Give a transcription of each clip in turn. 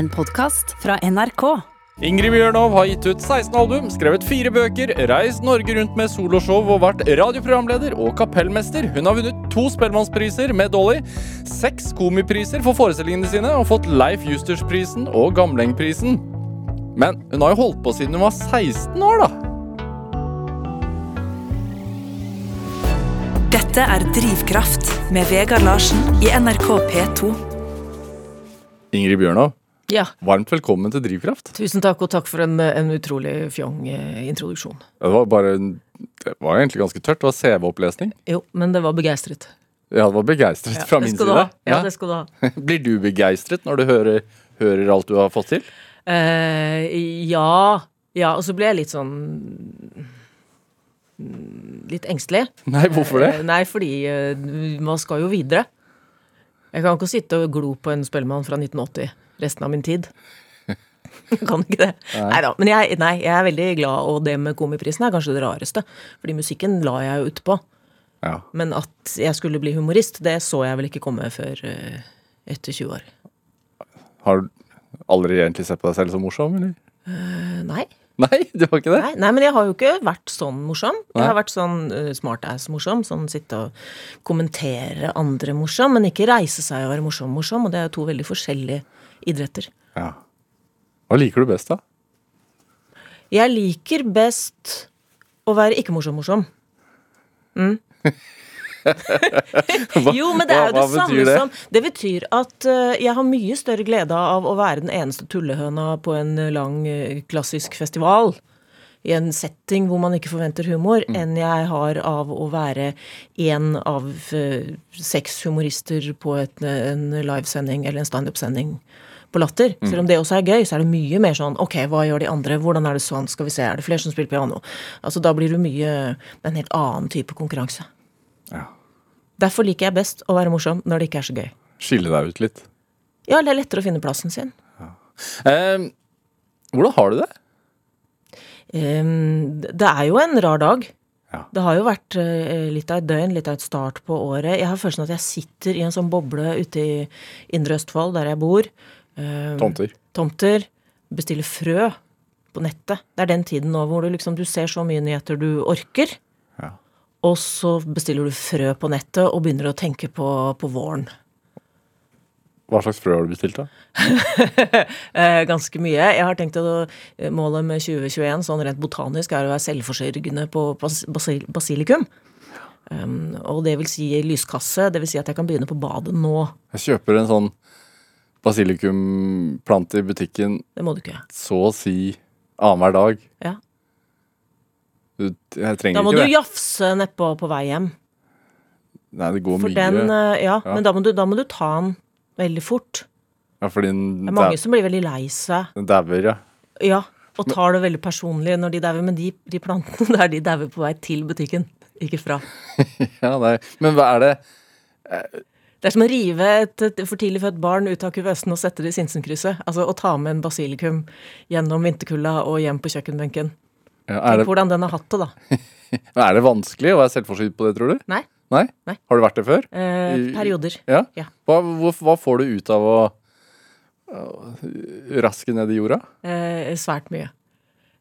En podkast fra NRK. Ingrid Bjørnov har gitt ut 16 album, skrevet fire bøker, reist Norge rundt med soloshow og vært radioprogramleder og kapellmester. Hun har vunnet to Spellemannspriser med Dolly, seks komipriser for forestillingene sine og fått Leif Justersprisen og Gamlengprisen. Men hun har jo holdt på siden hun var 16 år, da. Dette er Drivkraft med Vegard Larsen i NRK P2. Ingrid Bjørnov, Ja, varmt velkommen til Drivkraft. tusen takk, og takk for en, en utrolig fjong eh, introduksjon. Det var bare Det var egentlig ganske tørt. Det var CV-opplesning. Jo, men det var begeistret. Ja, det var begeistret Ja, fra min side. Ja, det skal du ha. Blir du begeistret når du hører, hører alt du har fått til? Uh, ja. Ja, og så ble jeg litt sånn mm, Litt engstelig. Nei, hvorfor det? Uh, Nei, fordi uh, man skal jo videre. Jeg kan ikke sitte og glo på en Spellemann fra 1980 resten av min tid. Kan ikke det. Nei da. Men jeg, nei, jeg er veldig glad, og det med Komiprisen er kanskje det rareste. Fordi musikken la jeg jo utpå. Ja. Men at jeg skulle bli humorist, det så jeg vel ikke komme før eh, etter 20 år. Har du aldri egentlig sett på deg selv som morsom, eller? Uh, nei. Nei, du har ikke det? nei. Nei, men jeg har jo ikke vært sånn morsom. Jeg har vært sånn uh, smartass-morsom. Sånn sitte og kommentere andre morsom, men ikke reise seg og være morsom-morsom. Og det er jo to veldig forskjellige idretter. Ja. Hva liker du best, da? Jeg liker best å være ikke morsom-morsom. Mm. Jo, men det er jo det samme det? som Det betyr at eh, jeg har mye større glede av å være den eneste tullehøna på en lang eh, klassisk festival. I en setting hvor man ikke forventer humor, Mm. enn jeg har av å være en av eh, seks humorister på et, en livesending eller en standup-sending på Latter. Mm. Selv om det også er gøy, så er det mye mer sånn ok, hva gjør de andre, hvordan er det sånn, skal vi se, er det flere som spiller piano? Altså da blir det mye Det er en helt annen type konkurranse. Ja. Derfor liker jeg best å være morsom når det ikke er så gøy. Skille deg ut litt. Ja, det er lettere å finne plassen sin. Eh, hvordan har du det? Ehm, det er jo en rar dag. Ja. Det har jo vært eh, litt av et døgn, litt av et start på året. Jeg har følelsen at jeg sitter i en sånn boble ute i Indre Østfold, der jeg bor. Ehm, Tomter. tomter. Bestille frø på nettet. Det er den tiden nå hvor du liksom du ser så mye nyheter du orker. Ja. Og så bestiller du frø på nettet og begynner å tenke på, på våren. Hva slags frø har du bestilt, da? Eh, ganske mye. Jeg har tenkt at eh, målet med 2021 sånn rent botanisk er å være selvforsørgende på basil basilikum. Um, og det vil si lyskasse. Det vil si at jeg kan begynne på badet nå. Jeg kjøper en sånn basilikumplante i butikken Det må du ikke. så å si annenhver dag. Ja. Du, jeg trenger Da må ikke du det. jafse nedpå på vei hjem. Nei, det går For mye. den, eh, ja, Ja. men da må, du, da må du ta den veldig fort. ja, fordi den, Det er mange som blir veldig lei seg. den dauer, ja. Ja, og tar det veldig personlig når de dauer. Men de, de plantene der, de dauer på vei til butikken, ikke fra. ja nei. Men hva er det Det er som å rive et, for tidlig født barn ut av kuvøsen og sette det i Sinsenkrysset. Altså å ta med en basilikum gjennom vinterkulda og hjem på kjøkkenbenken. ja, Tenk det hvordan den har hatt det, da. er det vanskelig å være selvforsynt på det, tror du? Nei. Nei? Nei. Har du vært det før? Eh, I- perioder. Ja? Ja. Hva, hva, får du ut av å raske ned i jorda? Eh, svært mye.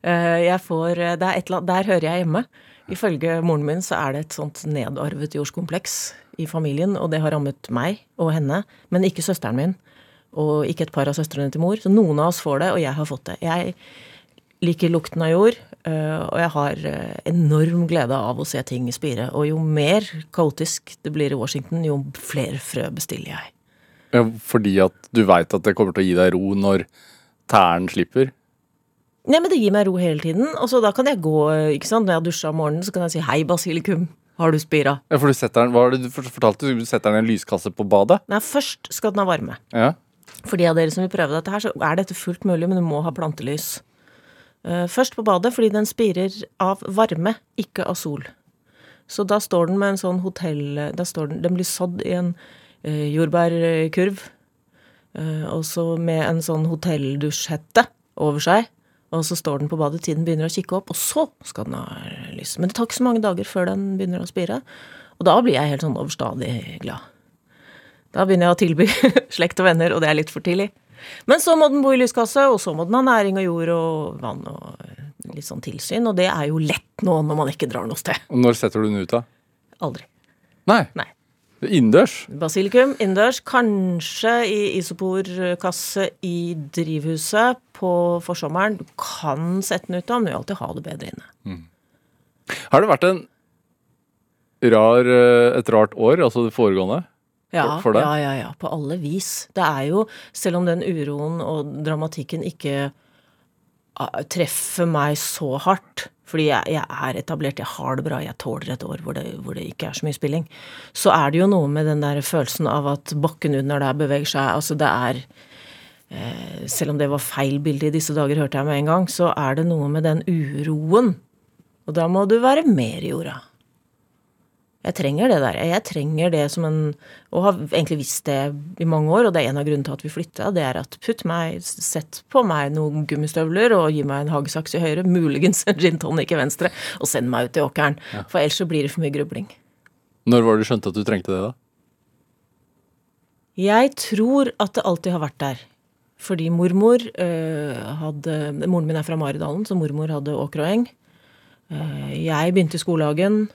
Eh, jeg får eh, det er et, eller annet- Der hører jeg hjemme. Ifølge moren min så er det et sånt nedarvet jordskompleks i familien, og det har rammet meg og henne, men ikke søsteren min. Og ikke et par av søstrene til mor. Så noen av oss får det, og jeg har fått det. Jeg liker lukten av jord, eh, og jeg har eh, enorm glede av å se ting spire. Og jo mer kaotisk det blir i Washington, jo flere frø bestiller jeg. Ja, fordi at du veit at det kommer til å gi deg ro når tæren slipper? Nei, men det gir meg ro hele tiden. Og så da kan jeg gå, ikke sant, når jeg har dusja om morgenen, så kan jeg si hei, basilikum, har du spira? Ja, for du setter den, Hva var det du fortalte? Du setter den i en lyskasse på badet? Nei, først skal den ha varme. Ja. For de av dere som vil prøve dette her, så er dette fullt mulig, men du må ha plantelys. Eh, Først på badet, fordi den spirer av varme, ikke av sol. Så da står den med en sånn hotell... Da står den, den blir sådd i en eh, jordbærkurv. Uh, og så med en sånn hotelldusjhette over seg. Og så står den på badet til den begynner å kikke opp, og så skal den ha lys. Men det tar ikke så mange dager før den begynner å spire. Og da blir jeg helt sånn overstadig glad. Da begynner jeg å tilby slekt og venner, og det er litt for tidlig. Men så må den bo i lyskasse, og så må den ha næring og jord og vann og litt sånn tilsyn. Og det er jo lett nå når man ikke drar noe sted. Og når setter du den ut, da? Aldri. Nei. Nei. Innendørs? Basilikum innendørs, kanskje i isoporkasse i drivhuset på forsommeren. Du kan sette den ute, men du vil alltid ha det bedre inne. Har det vært en rar, eh, et rart år, altså det foregående? Ja, For- for ja, ja, ja. På alle vis. Det er jo, selv om den uroen og dramatikken ikke ah, treffer meg så hardt, fordi jeg, jeg er etablert, jeg har det bra, jeg tåler et år hvor det, hvor det ikke er så mye spilling, så er det jo noe med den der følelsen av at bakken under der beveger seg. Altså det er eh, Selv om det var feil bilde i disse dager, hørte jeg med en gang, så er det noe med den uroen. Og da må du være mer i jorda. Jeg trenger det der. Jeg trenger det som en Og har egentlig visst det i mange år, og det er en av grunnene til at vi flytta. Det er at putt meg, sett på meg noen gummistøvler og gi meg en hagesaks i høyre, muligens en gin tonic i venstre, og send meg ut i åkeren. For ellers så blir det for mye grubling. Når var det du skjønte at du trengte det, da? Jeg tror at det alltid har vært der. Fordi mormor øh, hadde Moren min er fra Maridalen, så mormor hadde åker og eng. Eh, jeg begynte i skolehagen.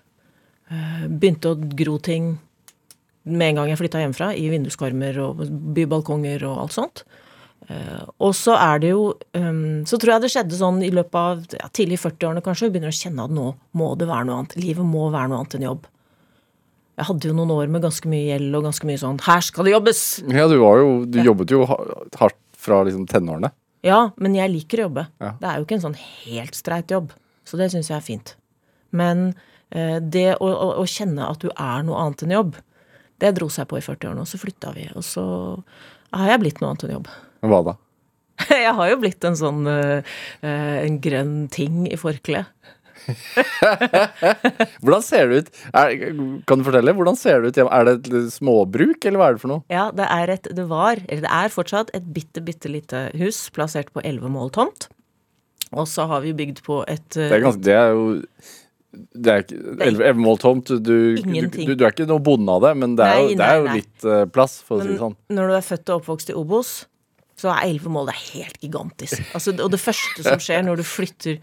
Øh, begynte å gro ting med en gang jeg flytta hjemmefra, i vinduskarmer og bybalkonger og alt sånt. Eh, og så er det jo øhm, Så tror jeg det skjedde sånn i løpet av ja, tidlig 40-årene kanskje. Vi begynner å kjenne at nå må det være noe annet. Livet må være noe annet enn jobb. Jeg hadde jo noen år med ganske mye gjeld og ganske mye sånn Her skal det jobbes! Ja, du, var jo, du jobbet jo hardt fra liksom tenårene. Ja, men jeg liker å jobbe. Ja. Det er jo ikke en sånn helt streit jobb. Så det syns jeg er fint. Men eh, det å, å, å kjenne at du er noe annet enn jobb, det dro seg på i 40-årene, og så flytta vi. Og så har jeg blitt noe annet enn jobb. Hva da? Jeg har jo blitt en sånn eh, eh, en grønn ting i forkleet. Hvordan ser det ut? Er, kan du fortelle? Hvordan ser det ut? Er det et småbruk, eller hva er det for noe? Ja, det er et Det var, eller det er fortsatt, et bitte, bitte lite hus plassert på 11 mål tomt. Og så har vi bygd på et eh, Det er, ganske, det er jo det er ikke elleve elleve mål tomt. Du, du, du, du er ikke noe bonde av det, men det er jo, Nei, det er jo nei, nei. litt uh, plass, for å si det sånn. når du er født og oppvokst i Obos, så er 11 mål det er helt gigantisk. Altså, og det første som skjer når du flytter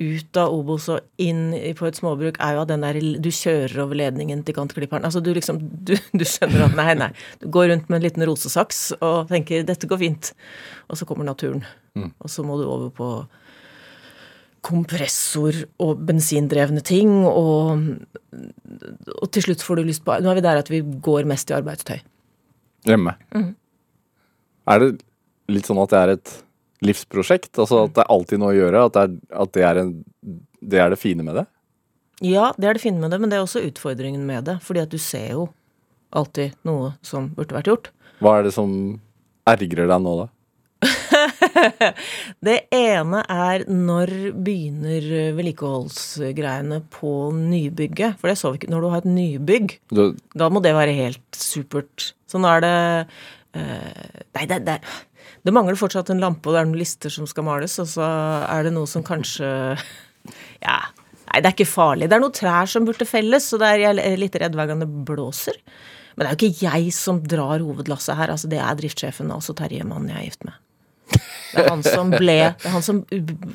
ut av Obos og inn på et småbruk, er jo at den der Du kjører over ledningen til kantklipperen. Altså, du liksom du, du skjønner at nei, nei. Du går rundt med en liten rosesaks og tenker 'dette går fint', og så kommer naturen. Og så må du over på kompressor og bensindrevne ting, og, og til slutt får du lyst på Nå er vi der at vi går mest i arbeidstøy. Hjemme. Mm. Er det litt sånn at det er et livsprosjekt? Altså at det er alltid noe å gjøre? At det er, at det er, en, det, er det fine med det? Ja, det er det fine med det, men det er også utfordringen med det. Fordi at du ser jo alltid noe som burde vært gjort. Hva er det som ergrer deg nå, da? Det ene er når begynner vedlikeholdsgreiene på nybygget. For det så vi ikke. Når du har et nybygg, Du, da må det være helt supert. Så nå er det uh, Nei, det, det, det mangler fortsatt en lampe, og det er noen lister som skal males, og så er det noe som kanskje Ja. Nei, det er ikke farlig. Det er noen trær som burde felles, så er, jeg er litt redd hver gang det blåser. Men det er jo ikke jeg som drar hovedlasset her. altså Det er driftssjefen, altså Terje mannen jeg er gift med. Det er han som ble det han som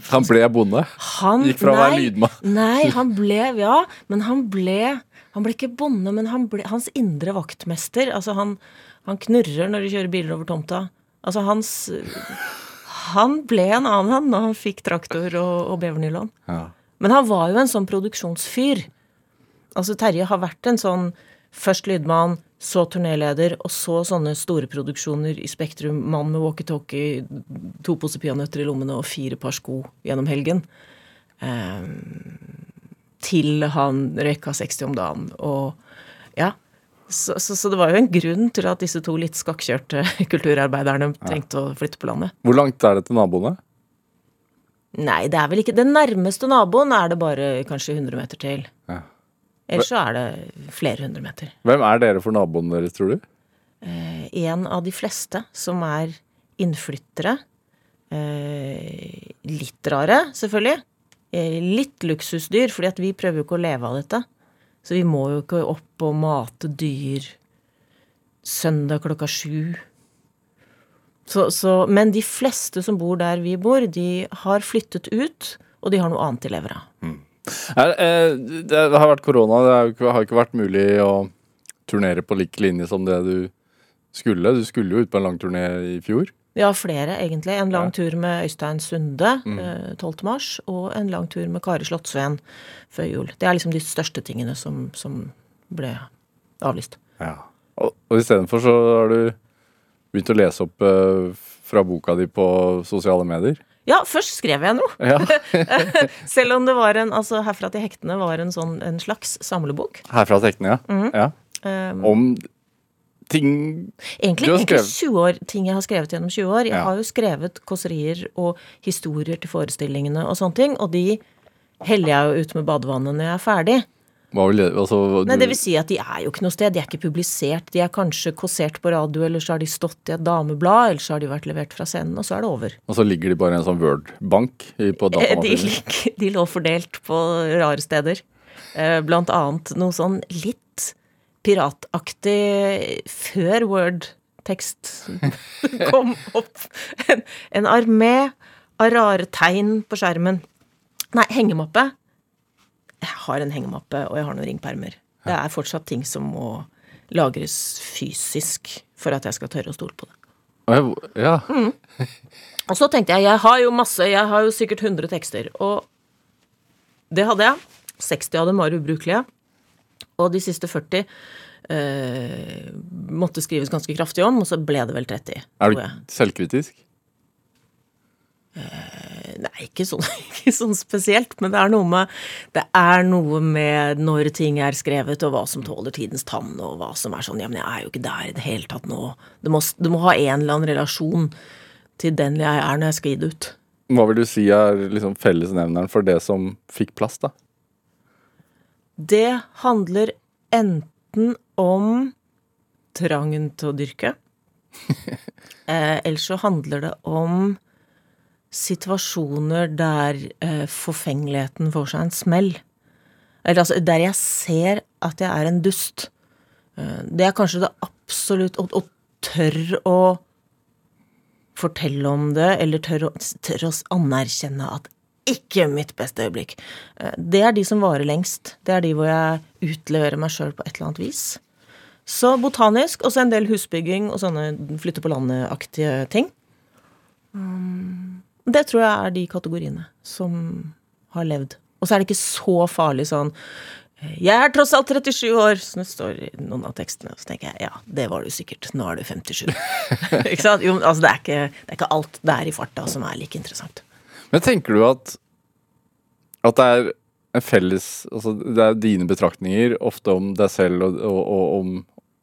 han ble bonde. han, Gikk fra å være lydmann. Nei, han ble Ja, men han ble Han ble ikke bonde, men han ble hans indre vaktmester. Altså, han, han knurrer når de kjører biler over tomta. Altså, hans Han ble en annen han når han fikk traktor og, og bevernylon. Ja. Men han var jo en sånn produksjonsfyr. Altså, Terje har vært en sånn Først lydmann, så turnéleder, og så sånne store produksjoner i Spektrum. Mann med walkietalkie, to poser peanøtter i lommene og fire par sko gjennom helgen. Ehm, til han røyka 60 om dagen. Og ja. Så, så, så det var jo en grunn til at disse to litt skakkjørte kulturarbeiderne trengte å flytte på landet. Hvor langt er det til naboene? Nei, det er vel ikke Den nærmeste naboen er det bare kanskje 100 meter til. Ja. Ellers så er det flere hundre meter. Hvem er dere for naboene deres, tror du? Eh, en av de fleste som er innflyttere. Eh, litt rare, selvfølgelig. Eh, litt luksusdyr, fordi at vi prøver jo ikke å leve av dette. Så vi må jo ikke opp og mate dyr søndag klokka sju. Så, så, men de fleste som bor der vi bor, de har flyttet ut, og de har noe annet de lever av. Eh, det har vært korona, det har ikke- vært mulig å turnere på lik linje som det du skulle. Du skulle jo ut på en lang turné i fjor. Ja, flere, egentlig. En lang Ja. tur med Øystein Sunde mm. 12. mars, og en lang tur med Kari Slottsveen før jul. Det er liksom de største tingene som, som ble avlyst. Og, og istedenfor så har du begynt å lese opp eh, fra boka di på sosiale medier. Ja, først skrev jeg noe. Ja. Selv om det var en, altså Herfra til hektene var en sånn en slags samlebok. Herfra til hektene, ja. ja. Um, Om ting Egentlig Du har ikke skrevet- 20 år, ting jeg har skrevet gjennom 20 år. Jeg Ja. har jo skrevet kåserier og historier til forestillingene og sånne ting, og de heller jeg jo ut med badevannet når jeg er ferdig. Det altså, Nei, det vil si at de er jo ikke noe sted. De er ikke publisert. De er kanskje kåsert på radio, eller så har de stått i et dameblad, eller så har de vært levert fra scenen, og så er det over. Og så ligger de bare i en sånn Word-bank på datamaskinen? De, de lå fordelt på rare steder. Eh, Blant annet noe sånn litt pirataktig før Word-tekst kom opp. En, en armé av rare tegn på skjermen. Nei, hengemappe. Jeg har en hengemappe, og jeg har noen ringpermer. Det er fortsatt ting som må lagres fysisk for at jeg skal tørre å stole på det. Ja. Mm. Og så tenkte jeg, jeg har jo masse, jeg har jo sikkert 100 tekster, og det hadde jeg. 60 av dem var ubrukelige, og de siste 40 eh, måtte skrives ganske kraftig om, og så ble det vel 30. Er du selvkritisk? Nei, ikke sånn, ikke sånn spesielt, men det er noe med Det er noe med når ting er skrevet, og hva som tåler tidens tann, og hva som er sånn Ja, men jeg er jo ikke der i det hele tatt nå. Du må, du må ha en eller annen relasjon til den jeg er når jeg skal gi det ut. Hva vil du si er liksom fellesnevneren for det som fikk plass, da? Det handler enten om trangen til å dyrke, eh, eller så handler det om situasjoner der eh, forfengeligheten får seg en smell. Eller altså der jeg ser at jeg er en dust. Eh, det er kanskje det absolutt Å, og tørre å fortelle om det, eller tørre å, tør å anerkjenne at ikke mitt beste øyeblikk. Eh, Det er de som varer lengst. Det er de hvor jeg utleverer meg sjøl på et eller annet vis. Så botanisk, og så en del husbygging og sånne flytte på landet-aktige ting. Um, Det tror jeg er de kategoriene som har levd. Og så er det ikke så farlig sånn Jeg er tross alt 37 år, som det står i noen av tekstene. Så tenker jeg ja, det var du sikkert. Nå er du 57. ikke sant? Jo, altså, det er ikke, det er ikke alt det er i farta som er like interessant. Men tenker du at at det er en felles Altså det er dine betraktninger ofte om deg selv og, og, og om,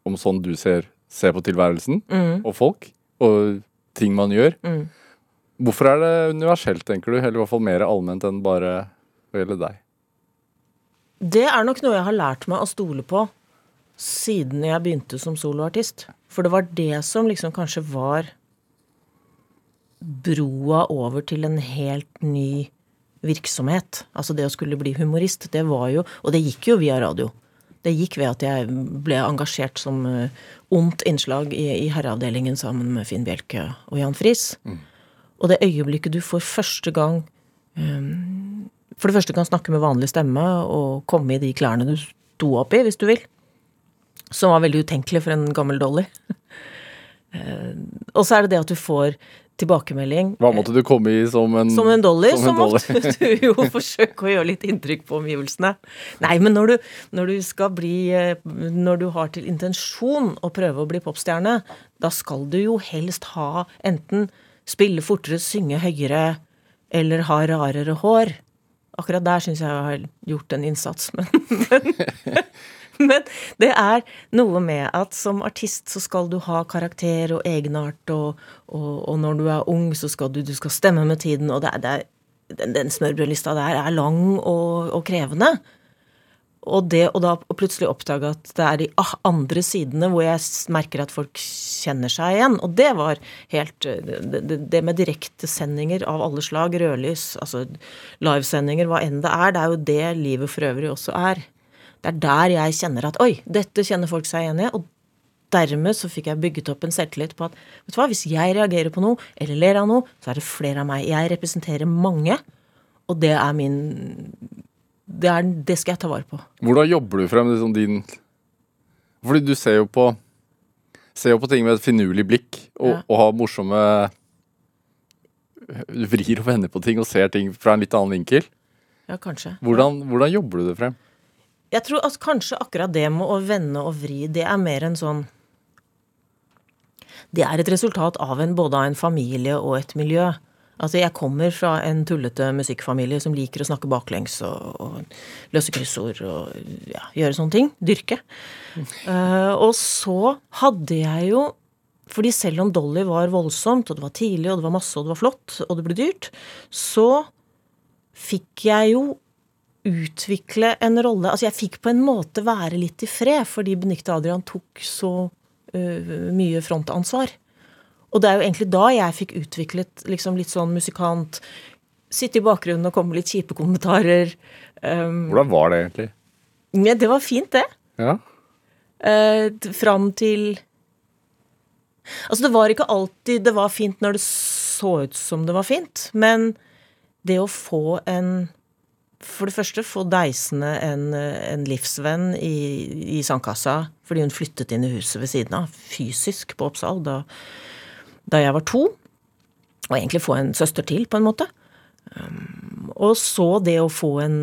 om sånn du ser, ser på tilværelsen og folk og ting man gjør. Mm. Hvorfor er det universelt, tenker du? Eller i hvert fall mer allment enn bare å gjelde deg? Det er nok noe jeg har lært meg å stole på siden jeg begynte som soloartist. For det var det som liksom kanskje var broa over til en helt ny virksomhet. Altså det å skulle bli humorist, det var jo Og det gikk jo via radio. Det gikk ved at jeg ble engasjert som eh, ondt innslag i, i Herreavdelingen sammen med Finn Bjelke og Jan Friis. Og det øyeblikket du for første gang um, For det første kan snakke med vanlig stemme og komme i de klærne du sto opp i, hvis du vil. Som var veldig utenkelig for en gammel Dolly. Eh, og så er det det at du får tilbakemelding. Hva måtte du komme i som en Som en dolly, som så en dolly? måtte du jo forsøke å gjøre litt inntrykk på omgivelsene. Nei, men når du, når du skal bli eh, Når du har til intensjon å prøve å bli popstjerne, da skal du jo helst ha enten spille fortere, synge høyere eller ha rarere hår. Akkurat der syns jeg jeg har gjort en innsats, men, men men det er noe med at som artist så skal du ha karakter og egenart, og, og, og når du er ung, så skal du, du skal stemme med tiden, og det er, det er, den, den smørbrødlista der er lang og, og krevende. Og det å da plutselig oppdage at det er de ah, andre sidene hvor jeg merker at folk kjenner seg igjen, og det var helt eh, det, det med direktesendinger av alle slag, rødlys, altså livesendinger, hva enn det er, det er jo det livet for øvrig også er. Det er der jeg kjenner at oi, dette kjenner folk seg igjen i, og dermed så fikk jeg bygget opp en selvtillit på at vet du hva, hvis jeg reagerer på noe, eller ler av noe, så er det flere av meg. Jeg representerer mange, og det er min Det, er, det skal jeg ta vare på. Hvordan jobber du frem liksom din Fordi du ser jo på Ser jo på ting med et finurlig blikk, og, Ja. og har morsomme Du vrir og vender på ting og ser ting fra en litt annen vinkel. Ja, kanskje. Hvordan, hvordan jobber du det frem? Jeg tror at kanskje akkurat det med å vende og vri, det er mer en sånn Det er et resultat av en, både av en familie og et miljø. Altså, jeg kommer fra en tullete musikkfamilie som liker å snakke baklengs og, og løse kryssord og ja, gjøre sånne ting. Dyrke. Eh, og så hadde jeg jo fordi selv om Dolly var voldsomt, og det var tidlig, og det var masse, og det var flott, og det ble dyrt, så fikk jeg jo utvikle en rolle Altså, jeg fikk på en måte være litt i fred, fordi Benikte Adrian tok så uh, mye frontansvar. Og det er jo egentlig da jeg fikk utviklet liksom litt sånn musikant Sitte i bakgrunnen og komme med litt kjipe kommentarer. Um, Hvordan var det egentlig? Ja, det var fint, det. Ja. Uh, fram til Altså, det var ikke alltid det var fint når det så ut som det var fint, men det å få en For det første få deisende en, en livsvenn i, i sandkassa fordi hun flyttet inn i huset ved siden av, fysisk på Oppsal, da, da jeg var to. Og egentlig få en søster til, på en måte. Um, og så det å få en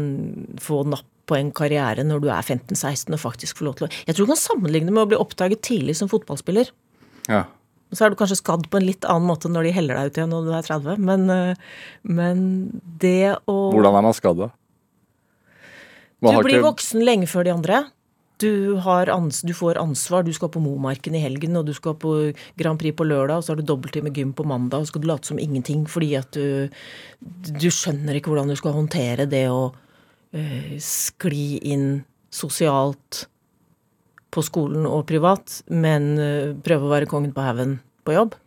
få napp på en karriere når du er 15-16 og faktisk få lov til å Jeg tror du kan sammenligne med å bli oppdaget tidlig som fotballspiller. ja. Så er du kanskje skadd på en litt annen måte når de heller deg ut igjen når du er 30, men, eh, men det å Hvordan er man skadd, da? Du blir ikke- voksen lenge før de andre. Du, har ans du får ansvar. Du skal på Momarken i helgen, og du skal på Grand Prix på lørdag, og så har du dobbelttid med gym på mandag, og så skal du late som ingenting fordi at du Du skjønner ikke hvordan du skal håndtere det å øh, skli inn sosialt på skolen og privat, men øh, prøve å være kongen på haugen på jobb.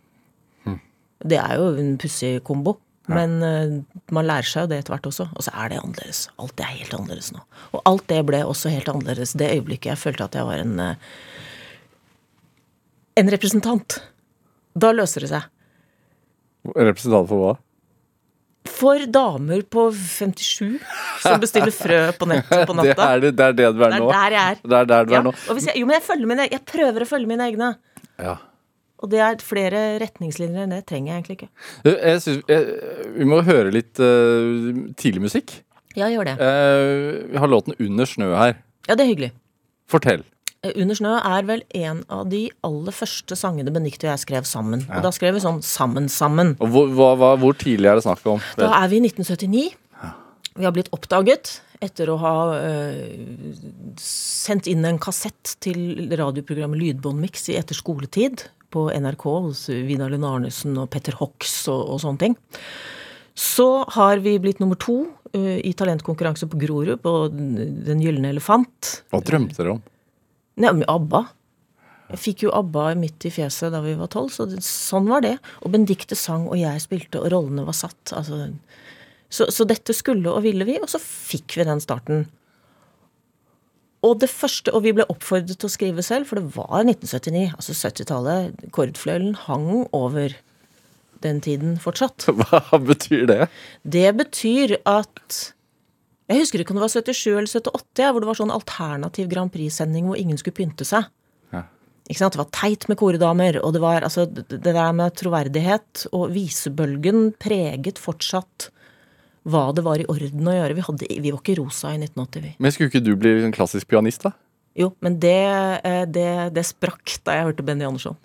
Det er jo en pussig kombo. Men uh, man lærer seg jo det etter hvert også. Og så er det annerledes. Alt det er helt annerledes nå. Og alt det ble også helt annerledes det øyeblikket jeg følte at jeg var en uh, en representant. Da løser det seg. En Representant for hva? For damer på 57 som bestiller frø på nett på Det natta. er det, det er det du er Det er nå? der jeg er. Det er der du Ja, er nå? og hvis jeg, jo, men jeg følger mine, jeg prøver å følge mine egne. Ja. Og det er flere retningslinjer enn det trenger jeg egentlig ikke. Jeg synes, jeg, vi må høre litt uh, tidlig musikk. Ja, gjør det. Uh, vi har låten 'Under snø' her. Ja, det er hyggelig. Fortell. Eh, Under snø er vel en av de aller første sangene Benedicte og jeg skrev sammen. Og da skrev vi sånn sammen, sammen. Og hvor, hva, hvor tidlig er det snakk om? Da er vi i 1979. Vi har blitt oppdaget etter å ha øh, sendt inn en kassett til radioprogrammet Lydbåndmiks i etter skoletid på NRK hos Vidar Lund Arnesen og Petter Hox og, og sånne ting. Så har vi blitt nummer to uh, i talentkonkurranse på Grorud, på Den gylne elefant. Hva drømte dere om? Nei, med ABBA. Jeg fikk jo ABBA midt i fjeset da vi var tolv, så det, sånn var det. Og Benedicte sang, og jeg spilte, og rollene var satt. Altså, så, så dette skulle og ville vi, og så fikk vi den starten. Og det første, og vi ble oppfordret til å skrive selv, for det var 1979, altså 70-tallet. Kordfløyelen hang over den tiden fortsatt. Hva betyr det? Det betyr at Jeg husker ikke om det var 77 eller 78, hvor det var sånn alternativ Grand Prix-sending hvor ingen skulle pynte seg. Ja. Ikke sant? Det var teit med koredamer, og det var altså det det der med troverdighet og visebølgen preget fortsatt hva det var i orden å gjøre. Vi, hadde, vi var ikke rosa i 1980, vi. Men skulle ikke du bli en klassisk pianist, da? Jo, men det, eh, det, det sprakk da jeg hørte Benny Andersson.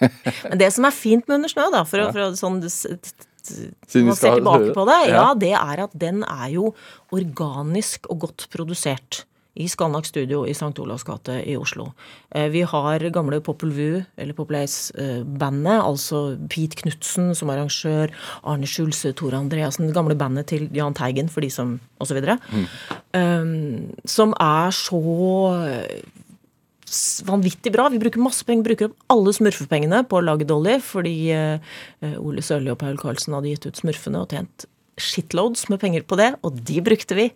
Men det som er fint med Under snø, da, for, for å sånn Siden man ser tilbake på det, ja, Ja. det er at den er jo organisk og godt produsert. I Scannac Studio i St. Olavs gate i Oslo. Eh, Vi har gamle Popul Vu, eller Populace-bandet, altså Pete Knutsen som arrangør, Arne Schulze, Tore Andreassen, det gamle bandet til Jahn Teigen, for de som Og så videre. Um, som er så eh, vanvittig bra. Vi bruker masse penger, bruker opp alle smurfepengene på å lage Dolly, fordi eh, eh, Ole Sørli og Paul Carlsen hadde gitt ut smurfene og tjent shitloads med penger på det, og de brukte vi.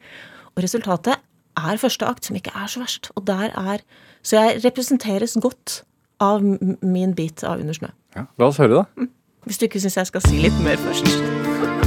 Og resultatet er første akt, som ikke er så verst. Og der er Så jeg representeres godt av min bit av Under snø. Ja. La oss høre, da. Hvis du ikke syns jeg skal si litt mer først.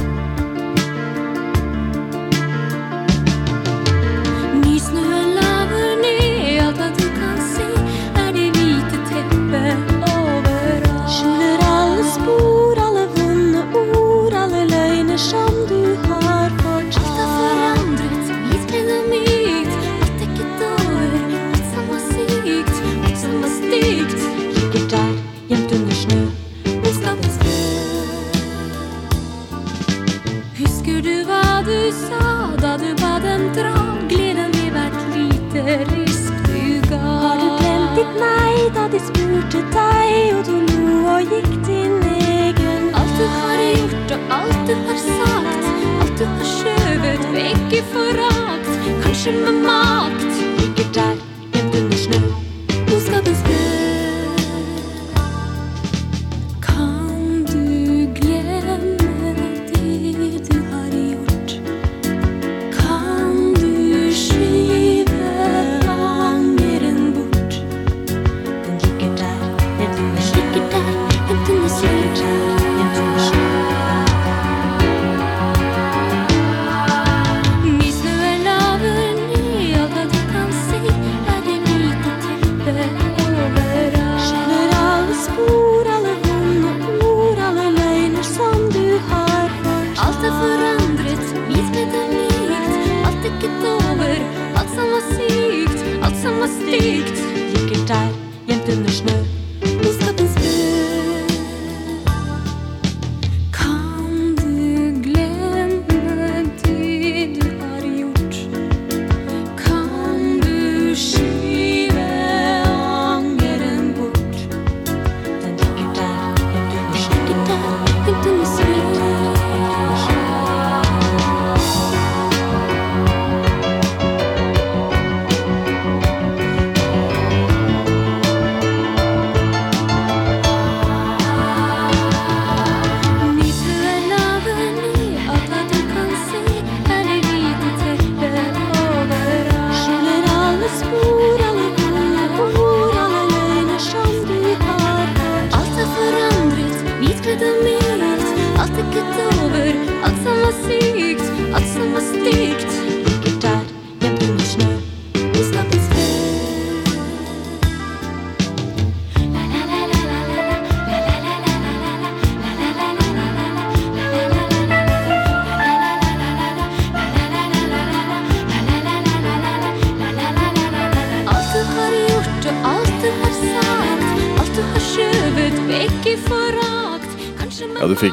Spurte deg, og du lo og gikk din egen Alt du har gjort og alt du har sagt, alt du har skjøvet vekk i forakt, kanskje med makt, ligger der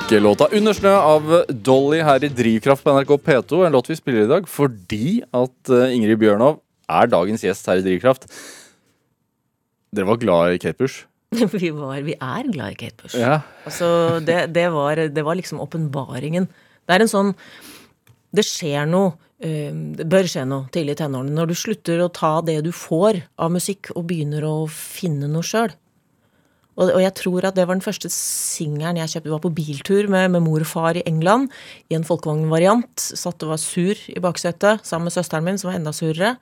fikk låta 'Under snø' av Dolly her i Drivkraft på NRK P2. En låt vi spiller i dag fordi at eh, Ingrid Bjørnov er dagens gjest her i Drivkraft. Dere var glad i Kate Bush? Vi, var, vi er glad i Kate Bush. Ja. Altså, det, det, var, det var liksom åpenbaringen. Det er en sånn Det skjer noe. eh, Det bør skje noe tidlig i tenårene. Når du slutter å ta det du får av musikk, og begynner å finne noe sjøl. Og, og jeg tror at det var den første singelen jeg kjøpte. Vi var på biltur med, med mor og far i England i en folkevognvariant. Satt og var sur i baksetet sammen med søsteren min, som var enda surere.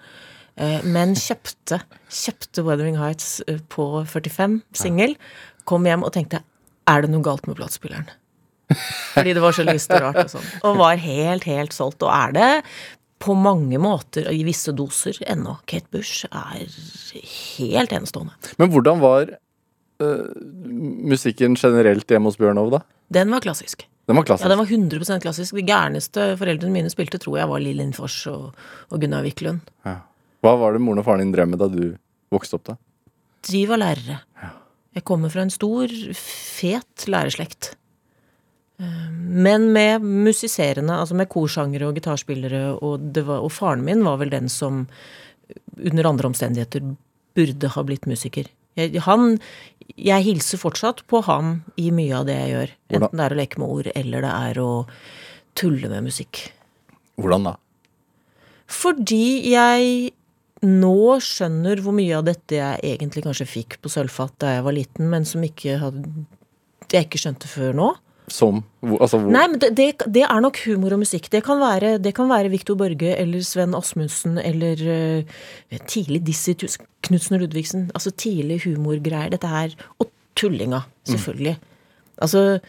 Eh, Men kjøpte, kjøpte Weathering Heights eh, på 45 singel. Kom hjem og tenkte er det noe galt med platespilleren? Fordi det var så lyst og rart og sånn. Og var helt, helt solgt. Og er det på mange måter, i visse doser, ennå. Kate Bush er helt enestående. Men hvordan var eh, musikken generelt hjemme hos Bjørnov, da? Den var klassisk. Den var klassisk. Ja, den var 100 klassisk. De gærneste foreldrene mine spilte, tror jeg var Lill Lindfors og, og Gunnar Wiklund. Ja. Hva var det moren og faren din drev med da du vokste opp, da? De var lærere. Jeg kommer fra en stor, fet lærerslekt. Eh, Men med musiserende, altså med korsangere og gitarspillere, og, det var, og faren min var vel den som under andre omstendigheter burde ha blitt musiker. Jeg, han, jeg hilser fortsatt på ham i mye av det jeg gjør. Enten det er å leke med ord, eller det er å tulle med musikk. Hvordan da? Fordi jeg nå skjønner hvor mye av dette jeg egentlig kanskje fikk på sølvfat da jeg var liten, men som ikke hadde, jeg ikke skjønte før nå. Som Altså hvor Nei, men det, det, det er nok humor og musikk. Det kan være, det kan være Viktor Borge eller Sven Asmundsen eller uh, tidlig Dizzie Knutsen og Ludvigsen. Altså tidlig humorgreier. Dette her. Og tullinga, selvfølgelig. Altså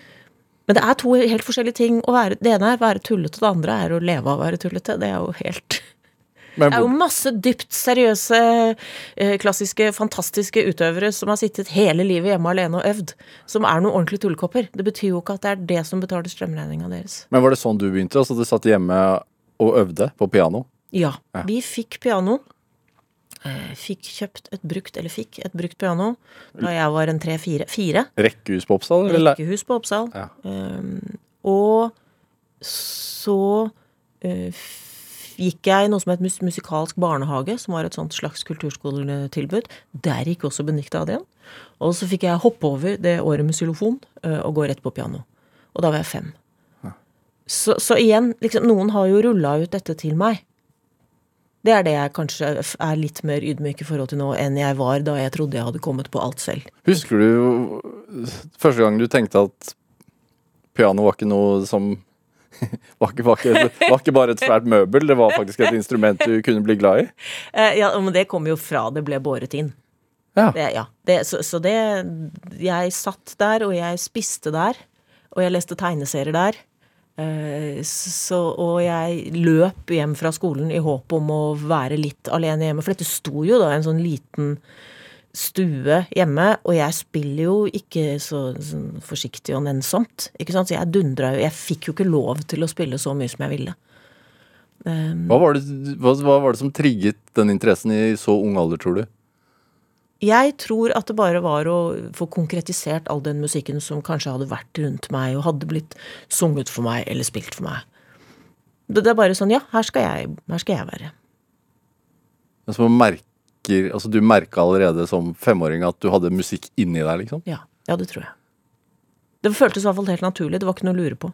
Men det er to helt forskjellige ting. Være, det ene er å være tullete, det andre er å leve av å være tullete. Det er jo helt Det er jo masse dypt seriøse, eh, klassiske, fantastiske utøvere som har sittet hele livet hjemme alene og øvd, som er noen ordentlige tullekopper. Det betyr jo ikke at det er det som betaler strømregninga deres. Men var det sånn du begynte? Altså Du satt hjemme og øvde på piano? Ja. Ja. Vi fikk piano. Eh, Fikk kjøpt et brukt, eller fikk et brukt piano da jeg var en tre-fire. Fire. Rekkehus på Oppsal? Eller? Rekkehus på Oppsal. Ja. Um, og så f- gikk jeg i noe som het mus musikalsk barnehage, som var et sånt slags kulturskoletilbud. Der gikk også Benedicte Adrian. Og så fikk jeg hoppe over det året med xylofon og gå rett på piano. Og da var jeg fem. Så, så igjen, liksom, noen har jo rulla ut dette til meg. Det er det jeg kanskje er litt mer ydmyk i forhold til nå enn jeg var da jeg trodde jeg hadde kommet på alt selv. Husker du første gang du tenkte at piano var ikke noe som var ikke, var, ikke, var ikke bare et svært møbel, det var faktisk et instrument du kunne bli glad i? Eh, ja, men det kom jo fra det ble båret inn. Ja. Det, ja. Det, så, så det Jeg satt der, og jeg spiste der. Og jeg leste tegneserier der. Eh, så, og jeg løp hjem fra skolen i håp om å være litt alene hjemme. For dette sto jo da en sånn liten stue hjemme, og jeg spiller jo ikke så, sånn forsiktig og nennsomt. Ikke sant? Så jeg dundra jo Jeg fikk jo ikke lov til å spille så mye som jeg ville. Hva var, det, hva, hva var det som trigget den interessen i så ung alder, tror du? Jeg tror at det bare var å få konkretisert all den musikken som kanskje hadde vært rundt meg og hadde blitt sunget for meg eller spilt for meg. Det, det er bare sånn Ja, her skal jeg, her skal jeg være. Men som merker, altså Du merka allerede som femåring at du hadde musikk inni deg, liksom? Ja, ja, det tror jeg. Det føltes i hvert fall helt naturlig. Det var ikke noe å lure på.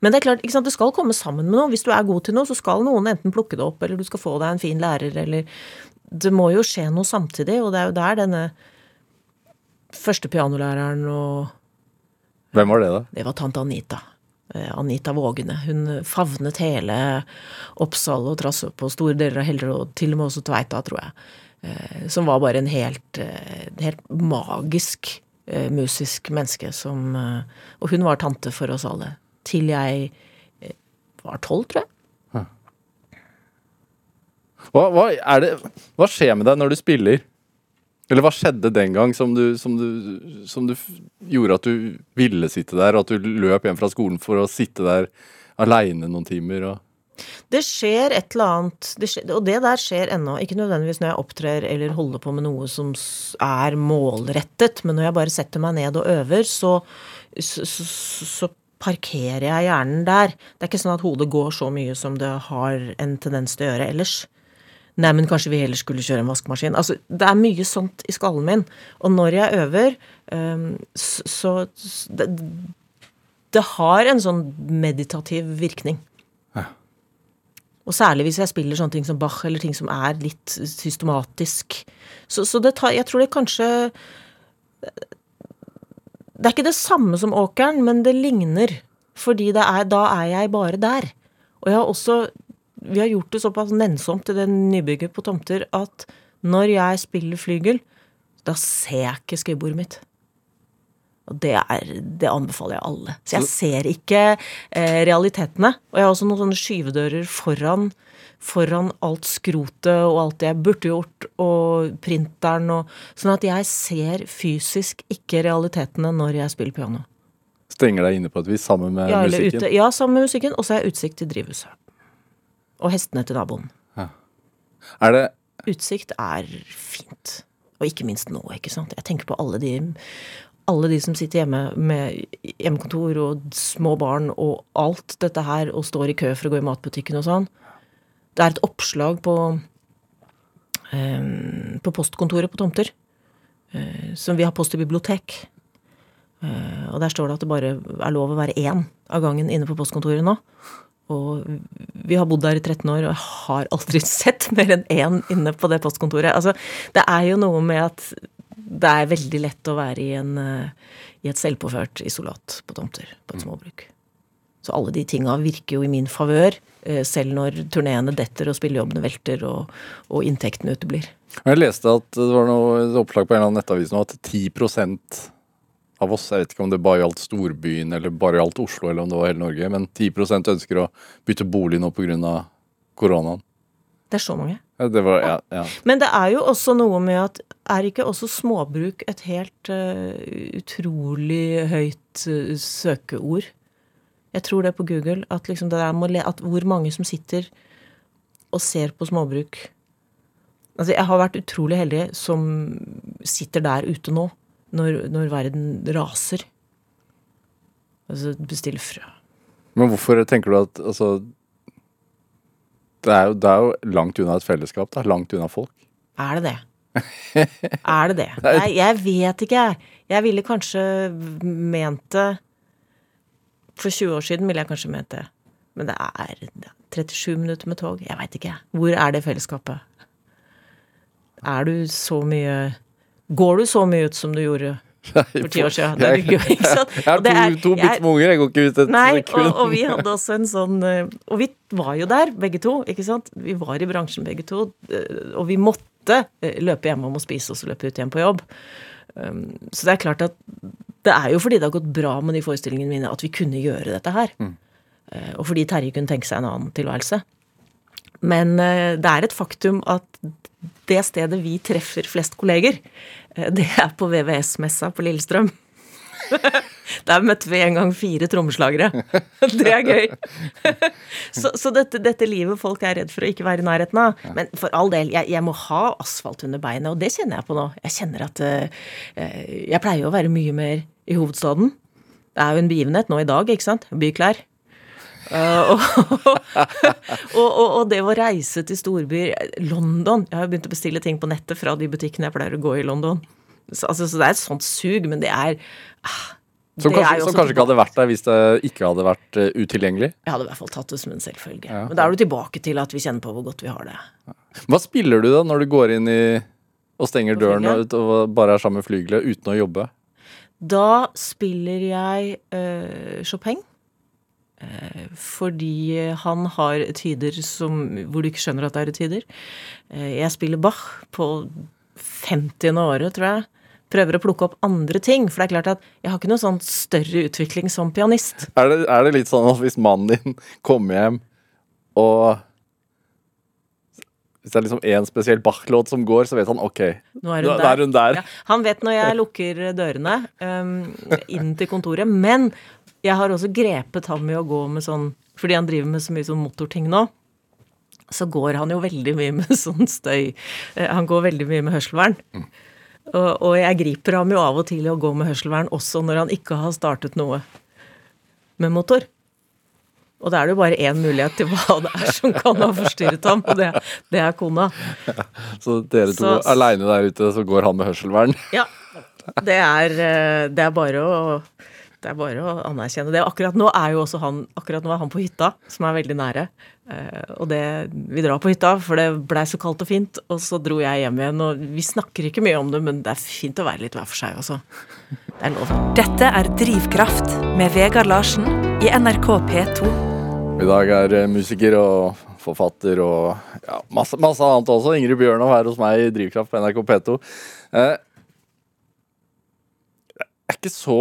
Men det er klart, det skal komme sammen med noe. Hvis du er god til noe, så skal noen enten plukke det opp, eller du skal få deg en fin lærer, eller Det må jo skje noe samtidig, og det er jo der denne første pianolæreren og Hvem var det, da? Det var tante Anita. Eh, Anita Vågene. Hun favnet hele Oppsal og trass på store deler av Heller, og til og med også Tveita, tror jeg. Eh, Som var bare en helt, eh, helt magisk musisk menneske som Og hun var tante for oss alle. Til jeg var tolv, tror jeg. Hva, hva, det, hva skjer med deg når du spiller? Eller hva skjedde den gang som du, som du, som du gjorde at du ville sitte der, og at du løp hjem fra skolen for å sitte der aleine noen timer? Og... Det skjer et eller annet, det skjer, og det der skjer ennå. Ikke nødvendigvis når jeg opptrer eller holder på med noe som er målrettet, men når jeg bare setter meg ned og øver, så, så, så, så parkerer jeg hjernen der. Det er ikke sånn at hodet går så mye som det har en tendens til å gjøre ellers. Nei, men kanskje vi heller skulle kjøre en vaskemaskin. Altså, det er mye sånt i skallen min. Og når jeg øver, øhm, s- så det, det har en sånn meditativ virkning. Og særlig hvis jeg spiller sånne ting som Bach, eller ting som er litt systematisk. Så, så det tar Jeg tror det kanskje Det er ikke det samme som åkeren, men det ligner. Fordi det er, da er jeg bare der. Og jeg har også Vi har gjort det såpass nennsomt i det nybygget på tomter at når jeg spiller flygel, da ser jeg ikke skrivebordet mitt. Og det, er, det anbefaler jeg alle. Så jeg ser ikke eh, realitetene. Og jeg har også noen sånne skyvedører foran, foran alt skrotet og alt det jeg burde gjort, og printeren og Sånn at jeg ser fysisk ikke realitetene når jeg spiller piano. Stenger deg inne på et vis sammen med Ja, musikken? ute. Ja, sammen med musikken. Og så har jeg utsikt til drivhuset. Og hestene til naboen. Er det Utsikt er fint. Og ikke minst nå, ikke sant. Jeg tenker på alle de, alle de som sitter hjemme med hjemmekontor og små barn og alt dette her, og står i kø for å gå i matbutikken og sånn. Det er et oppslag på, um, på postkontoret på Tomter, uh, som vi har post i bibliotek. Uh, og der står det at det bare er lov å være én av gangen inne på postkontoret nå. Og vi har bodd der i 13 år, og jeg har aldri sett mer enn én inne på det postkontoret. Altså, det er jo noe med at det er veldig lett å være i, en, eh, i et selvpåført isolat på tomter på et småbruk. Så alle de tinga virker jo i min favør, eh, selv når turneene detter og spillejobbene velter og, og inntektene uteblir. Jeg leste at det var noe et oppslag på en eller annen nettavis nå at 10 av oss, jeg vet ikke om det bare gjaldt storbyen eller bare gjaldt Oslo eller om det var hele Norge, men 10% ønsker å bytte bolig nå pga. koronaen. Det er så mange. Ja, det var, ja, ja. Men det er jo også noe med at er ikke også småbruk et helt uh, utrolig høyt uh, søkeord? Jeg tror det på Google, at, liksom le, at hvor mange som sitter og ser på småbruk Altså, jeg har vært utrolig heldig som sitter der ute nå, når, når verden raser. Altså bestiller frø. Men hvorfor tenker du at altså det er, jo, det er jo langt unna et fellesskap. Det er langt unna folk. Er det det? er det det? Jeg, jeg vet ikke, jeg. Jeg ville kanskje ment det For 20 år siden ville jeg kanskje ment det. Men det er 37 minutter med tog. Jeg veit ikke. Hvor er det fellesskapet? Er du så mye Går du så mye ut som du gjorde for ti år siden? Det er gøy, ikke sant? Jeg har Og er- to, to bitte små unger, jeg går ikke ut et Nei, sekund. og, og vi hadde også en sånn eh, Og vi var jo der, begge to. ikke sant? Vi var i bransjen begge to. eh, Og vi måtte løpe løpe hjemom og spise, og så løpe ut igjen på jobb. Um, Så det er klart at det er jo fordi det har gått bra med de forestillingene mine at vi kunne gjøre dette her. Mm. Og fordi Terje kunne tenke seg en annen tilværelse. Men eh, det er et faktum at det stedet vi treffer flest kolleger, eh, det er på VVS-messa på Lillestrøm. Der møtte vi en gang fire trommeslagere. Det er gøy. Så, så dette, dette livet folk er redd for å ikke være i nærheten av. Men for all del, jeg, jeg må ha asfalt under beinet, og det kjenner jeg på nå. Jeg kjenner at eh, Jeg pleier å være mye mer i hovedstaden. Det er jo en begivenhet nå i dag, ikke sant? Byklær. Uh, og, og, og, og det å reise til storbyer London Jeg har begynt å bestille ting på nettet fra de butikkene jeg pleier å gå i London. Så, altså, så det er et sånt sug, men det er ah, Som kanskje, som kanskje ikke hadde vært der hvis det ikke hadde vært eh, utilgjengelig. Jeg hadde i hvert fall tatt det som en selvfølge. Ja. Men da er du tilbake til at vi kjenner på hvor godt vi har det. Hva spiller du da når du går inn i og stenger døren og, og bare er sammen med flygelet uten å jobbe? Da spiller jeg uh, Chopin. Eh, fordi han har etyder som, hvor du ikke skjønner at det er etyder. Eh, jeg spiller Bach på 50. året, tror jeg. Prøver å plukke opp andre ting. For det er klart at jeg har ikke noe sånn større utvikling som pianist. Er det, er det litt sånn at hvis mannen din kommer hjem og Hvis det er liksom én spesiell Bach-låt som går, så vet han OK, Nå er hun der. er hun der. Ja, han vet når jeg lukker dørene um, inn til kontoret, men jeg har også grepet ham med å gå med sånn Fordi han driver med så mye sånn motorting nå, så går han jo veldig mye med sånn støy. Eh, Han går veldig mye med hørselvern. Og, og jeg griper ham jo av og til i å gå med hørselvern også når han ikke har startet noe med motor. Og da er det jo bare én mulighet til hva det er som kan ha forstyrret ham, og det, det er kona. Så dere to aleine der ute, så går han med hørselvern. Ja. Det er, eh, det er bare å det er bare å anerkjenne det. Akkurat nå er jo også han akkurat nå er han på hytta, som er veldig nære. Eh, Og det, vi drar på hytta, for det blei så kaldt og fint. Og så dro jeg hjem igjen. Og vi snakker ikke mye om det, men det er fint å være litt hver for seg også. Det er lov. Dette er Drivkraft med Vegard Larsen i NRK P2. I dag er eh, musiker og forfatter og ja, masse, masse annet også. Ingrid Bjørnov her hos meg i Drivkraft på NRK P2. Eh, det er ikke så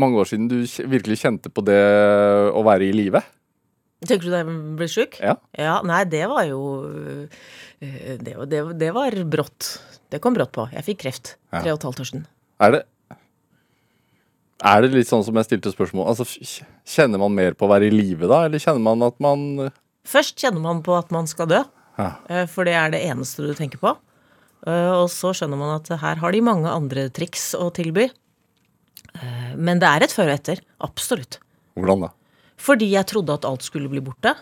mange år siden du virkelig kjente på det å være i live. Tenker du da jeg ble sjuk? Ja. ja. Nei, det var jo eh, det, var- det, det var brått. Det kom brått på. Jeg fikk kreft. Ja. Tre og et halvt år siden. Er det Er det litt sånn som jeg stilte spørsmål Altså, Kjenner man mer på å være i live da, eller kjenner man at man Først kjenner man på at man skal dø, Ja. eh, for det er det eneste du tenker på. Eh, Og så skjønner man at her har de mange andre triks å tilby. Eh, Men det er et før og etter. Absolutt. Hvordan da? Fordi jeg trodde at alt skulle bli borte.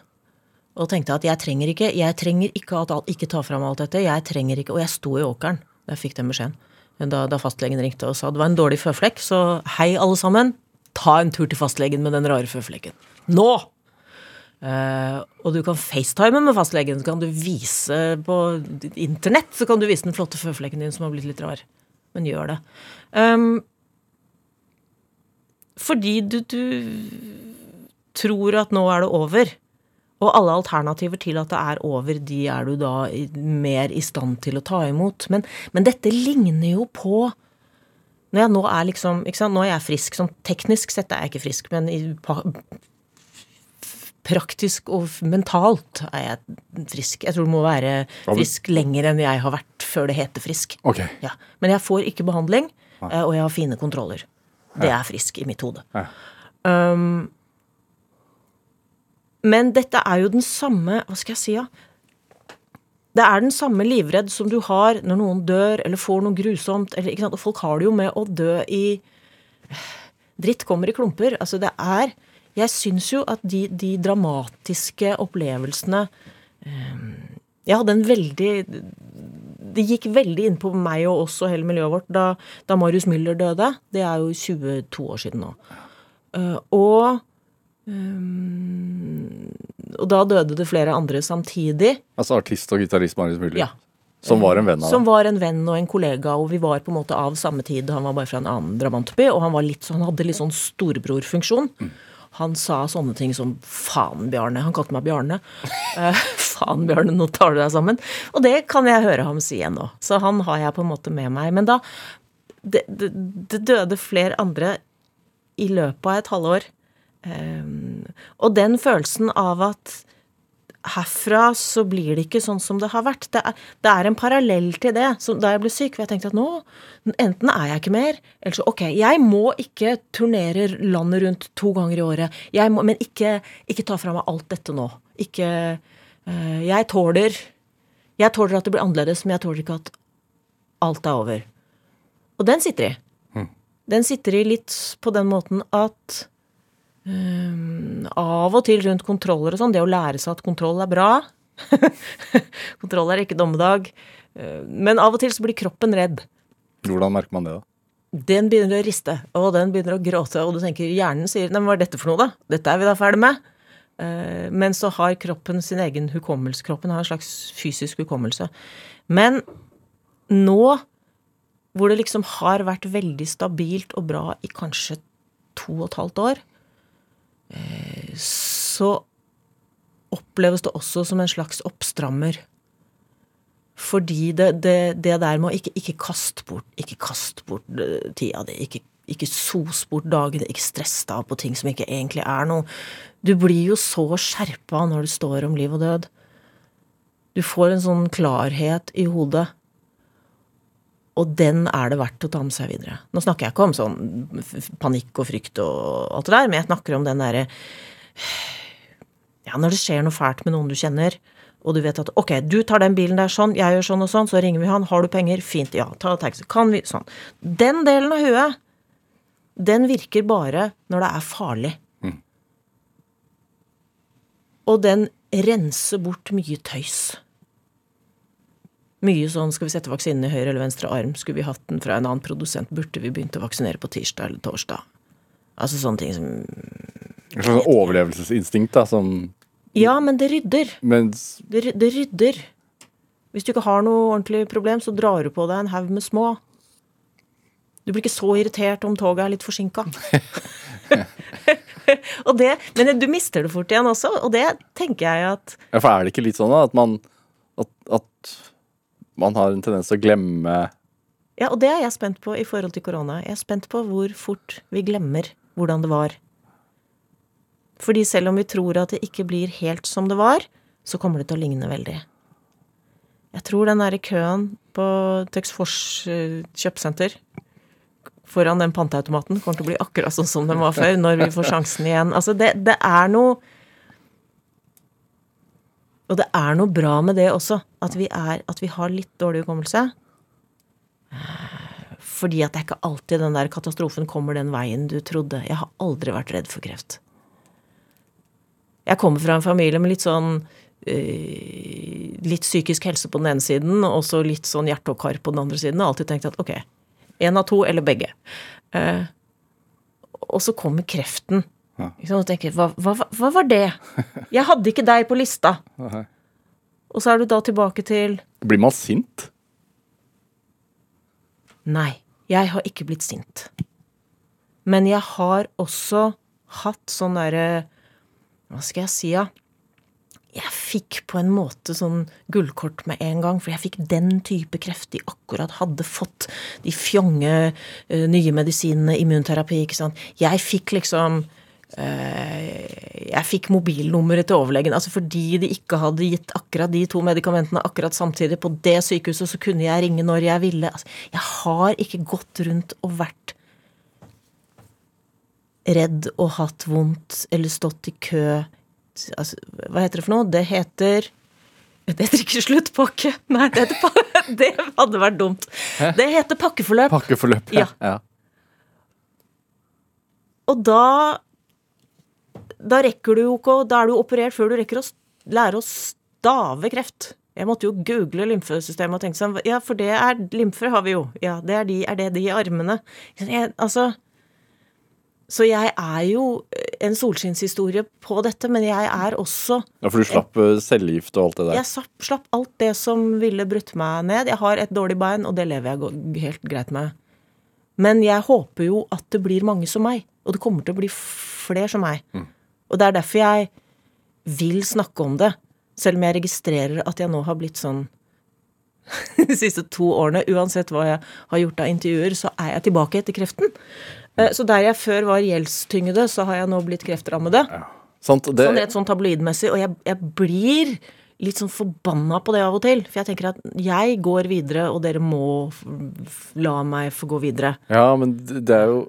Og tenkte at jeg trenger ikke jeg trenger ikke at alt, ikke ta fram alt dette. Jeg trenger ikke, Og jeg sto i åkeren da jeg fikk den beskjeden. Da, da fastlegen ringte og sa det var en dårlig føflekk, så hei alle sammen. Ta en tur til fastlegen med den rare føflekken. Nå! Uh, og du kan facetime med fastlegen, så kan du vise på internett så kan du vise den flotte føflekken din som har blitt litt rar. Men gjør det. Um, fordi du, du tror at nå er det over. Og alle alternativer til at det er over, de er du da mer i stand til å ta imot. Men, men dette ligner jo på Når jeg nå er liksom ikke sant, Nå er jeg frisk. Sånn teknisk sett er jeg ikke frisk, men i, praktisk og mentalt er jeg frisk. Jeg tror du må være frisk lenger enn jeg har vært før det heter frisk. Okay. Ja. Men jeg får ikke behandling, eh, og jeg har fine kontroller. Det er frisk i mitt hode. Um, men dette er jo den samme Hva skal jeg si, da? Det er den samme livredd som du har når noen dør eller får noe grusomt. Eller? Og folk har det jo med å dø i Dritt kommer i klumper. Altså, det er Jeg syns jo at de, de dramatiske opplevelsene um, Jeg hadde en veldig det gikk veldig inn på meg og oss og hele miljøet vårt da, da Marius Müller døde. Det er jo 22 år siden nå. Uh, og um, Og da døde det flere andre samtidig. Altså artist og gitarist Marius Müller. Ja. Som var en venn av Som var en venn og en kollega, og vi var på en måte av samme tid. Han var bare fra en annen drabantby, og han, var litt, så- han hadde litt sånn storebrorfunksjon. Han sa sånne ting som 'faen, Bjarne'. Han kalte meg Bjarne. Eh, 'Faen, Bjarne, nå tar du deg sammen'. Og det kan jeg høre ham si ennå. Så han har jeg på en måte med meg. Men da Det, det, det døde flere andre i løpet av et halvår. Um, og den følelsen av at herfra så blir det ikke sånn som det har vært. Det er, det er en parallell til det. Så da jeg ble syk, for jeg tenkte at nå, enten er jeg ikke mer, eller så ok, jeg må ikke turnere landet rundt to ganger i året. Jeg må, men ikke, ikke ta fra meg alt dette nå. Ikke øh, Jeg tåler Jeg tåler at det blir annerledes, men jeg tåler ikke at alt er over. Og den sitter i. Den sitter i litt på den måten at um, av og til rundt kontroller og sånn, det å lære seg at kontroll er bra Kontroll er ikke dommedag. eh, Men av og til så blir kroppen redd. Hvordan merker man det, da? Den begynner å riste, og den begynner å gråte, og du tenker hjernen sier Nei, men hva er dette for noe, da? Dette er vi da ferdig med. Eh, Men så har kroppen sin egen hukommelse. Kroppen har en slags fysisk hukommelse. Men nå, hvor det liksom har vært veldig stabilt og bra i kanskje to og et halvt år, så oppleves det også som en slags oppstrammer. Fordi det, det, det der med å ikke, ikke kaste bort ikke kast bort eh, tida di, ikke, ikke sos bort dagene, ikke stress deg av på ting som ikke egentlig er noe. Du blir jo så skjerpa når det står om liv og død. Du får en sånn klarhet i hodet. Og den er det verdt å ta med seg videre. Nå snakker jeg ikke om sånn panikk og frykt og alt det der, men jeg snakker om den derre Ja, når det skjer noe fælt med noen du kjenner, og du vet at ok, du tar den bilen der sånn, jeg gjør sånn og sånn, så ringer vi han, har du penger? Fint, ja, ta taxi. Kan vi Sånn. Den delen av huet, den virker bare når det er farlig. Og den renser bort mye tøys. Mye sånn skal vi sette vaksinen i høyre eller venstre arm, skulle vi hatt den fra en annen produsent, burde vi begynt å vaksinere på tirsdag eller torsdag? Altså sånne ting som Et slags overlevelsesinstinkt, da, som Ja, men det rydder. Mens Det, det rydder. Hvis du ikke har noe ordentlig problem, så drar du på deg en haug med små. Du blir ikke så irritert om toget er litt forsinka. men du mister det fort igjen også, og det tenker jeg at Ja, for er det ikke litt sånn da, at man at, at man har en tendens til å glemme Ja, og det er jeg spent på i forhold til korona. Jeg er spent på hvor fort vi glemmer hvordan det var. Fordi selv om vi tror at det ikke blir helt som det var, så kommer det til å ligne veldig. Jeg tror den derre køen på Texfors eh, kjøpesenter foran den panteautomaten kommer til å bli akkurat sånn som den var før, når vi får sjansen igjen. Altså, det, det er noe Og det er noe bra med det også, at vi, er, at vi har litt dårlig hukommelse. Fordi at det er ikke alltid den der katastrofen kommer den veien du trodde. Jeg har aldri vært redd for kreft. Jeg kommer fra en familie med litt sånn øh, Litt psykisk helse på den ene siden, og så litt sånn hjerte og kar på den andre siden. Og alltid tenkt at ok, én av to, eller begge. Uh, og så kommer kreften Ja. Ikke sant? Og tenker hva, hva, hva var det? Jeg hadde ikke deg på lista. Og så er du da tilbake til Blir man sint? Nei, jeg har ikke blitt sint. Men jeg har også hatt sånn derre Hva skal jeg si, da? Jeg fikk på en måte sånn gullkort med en gang, for jeg fikk den type kreft de akkurat hadde fått. De fjonge eh, nye medisinene, immunterapi, ikke sant. Jeg fikk liksom jeg fikk mobilnummeret til overlegen. altså Fordi de ikke hadde gitt akkurat de to medikamentene akkurat samtidig på det sykehuset, så kunne jeg ringe når jeg ville. Altså, jeg har ikke gått rundt og vært redd og hatt vondt eller stått i kø. Altså, hva heter det for noe? Det heter Det heter ikke sluttpakke. Nei, det, heter det hadde vært dumt. Det heter pakkeforløp. Pakkeforløp. Ja. ja. Og da Da rekker du jo ikke Da er du operert før du rekker å lære å stave kreft. Jeg måtte jo google lymfesystemet og tenke sånn Ja, for det er Lymfer har vi jo. Ja, det er, de, er det de armene? Jeg, altså Så jeg er jo en solskinnshistorie på dette, men jeg er også ja, for du slapp eh, cellegift og alt det der. Jeg slapp, slapp alt det som ville brutt meg ned. Jeg har et dårlig bein, og det lever jeg helt greit med. Men jeg håper jo at det blir mange som meg. Og det kommer til å bli flere som meg. Og det er derfor jeg vil snakke om det. Selv om jeg registrerer at jeg nå har blitt sånn de siste to årene. Uansett hva jeg har gjort av intervjuer, så er jeg tilbake etter kreften. Eh, Så der jeg før var gjeldstyngede, så har jeg nå blitt kreftrammede. Sant? Det, Sånn rett sånn tabloidmessig. Og jeg, jeg blir litt sånn forbanna på det av og til. For jeg tenker at jeg går videre, og dere må la meg få gå videre. Ja, men det det er jo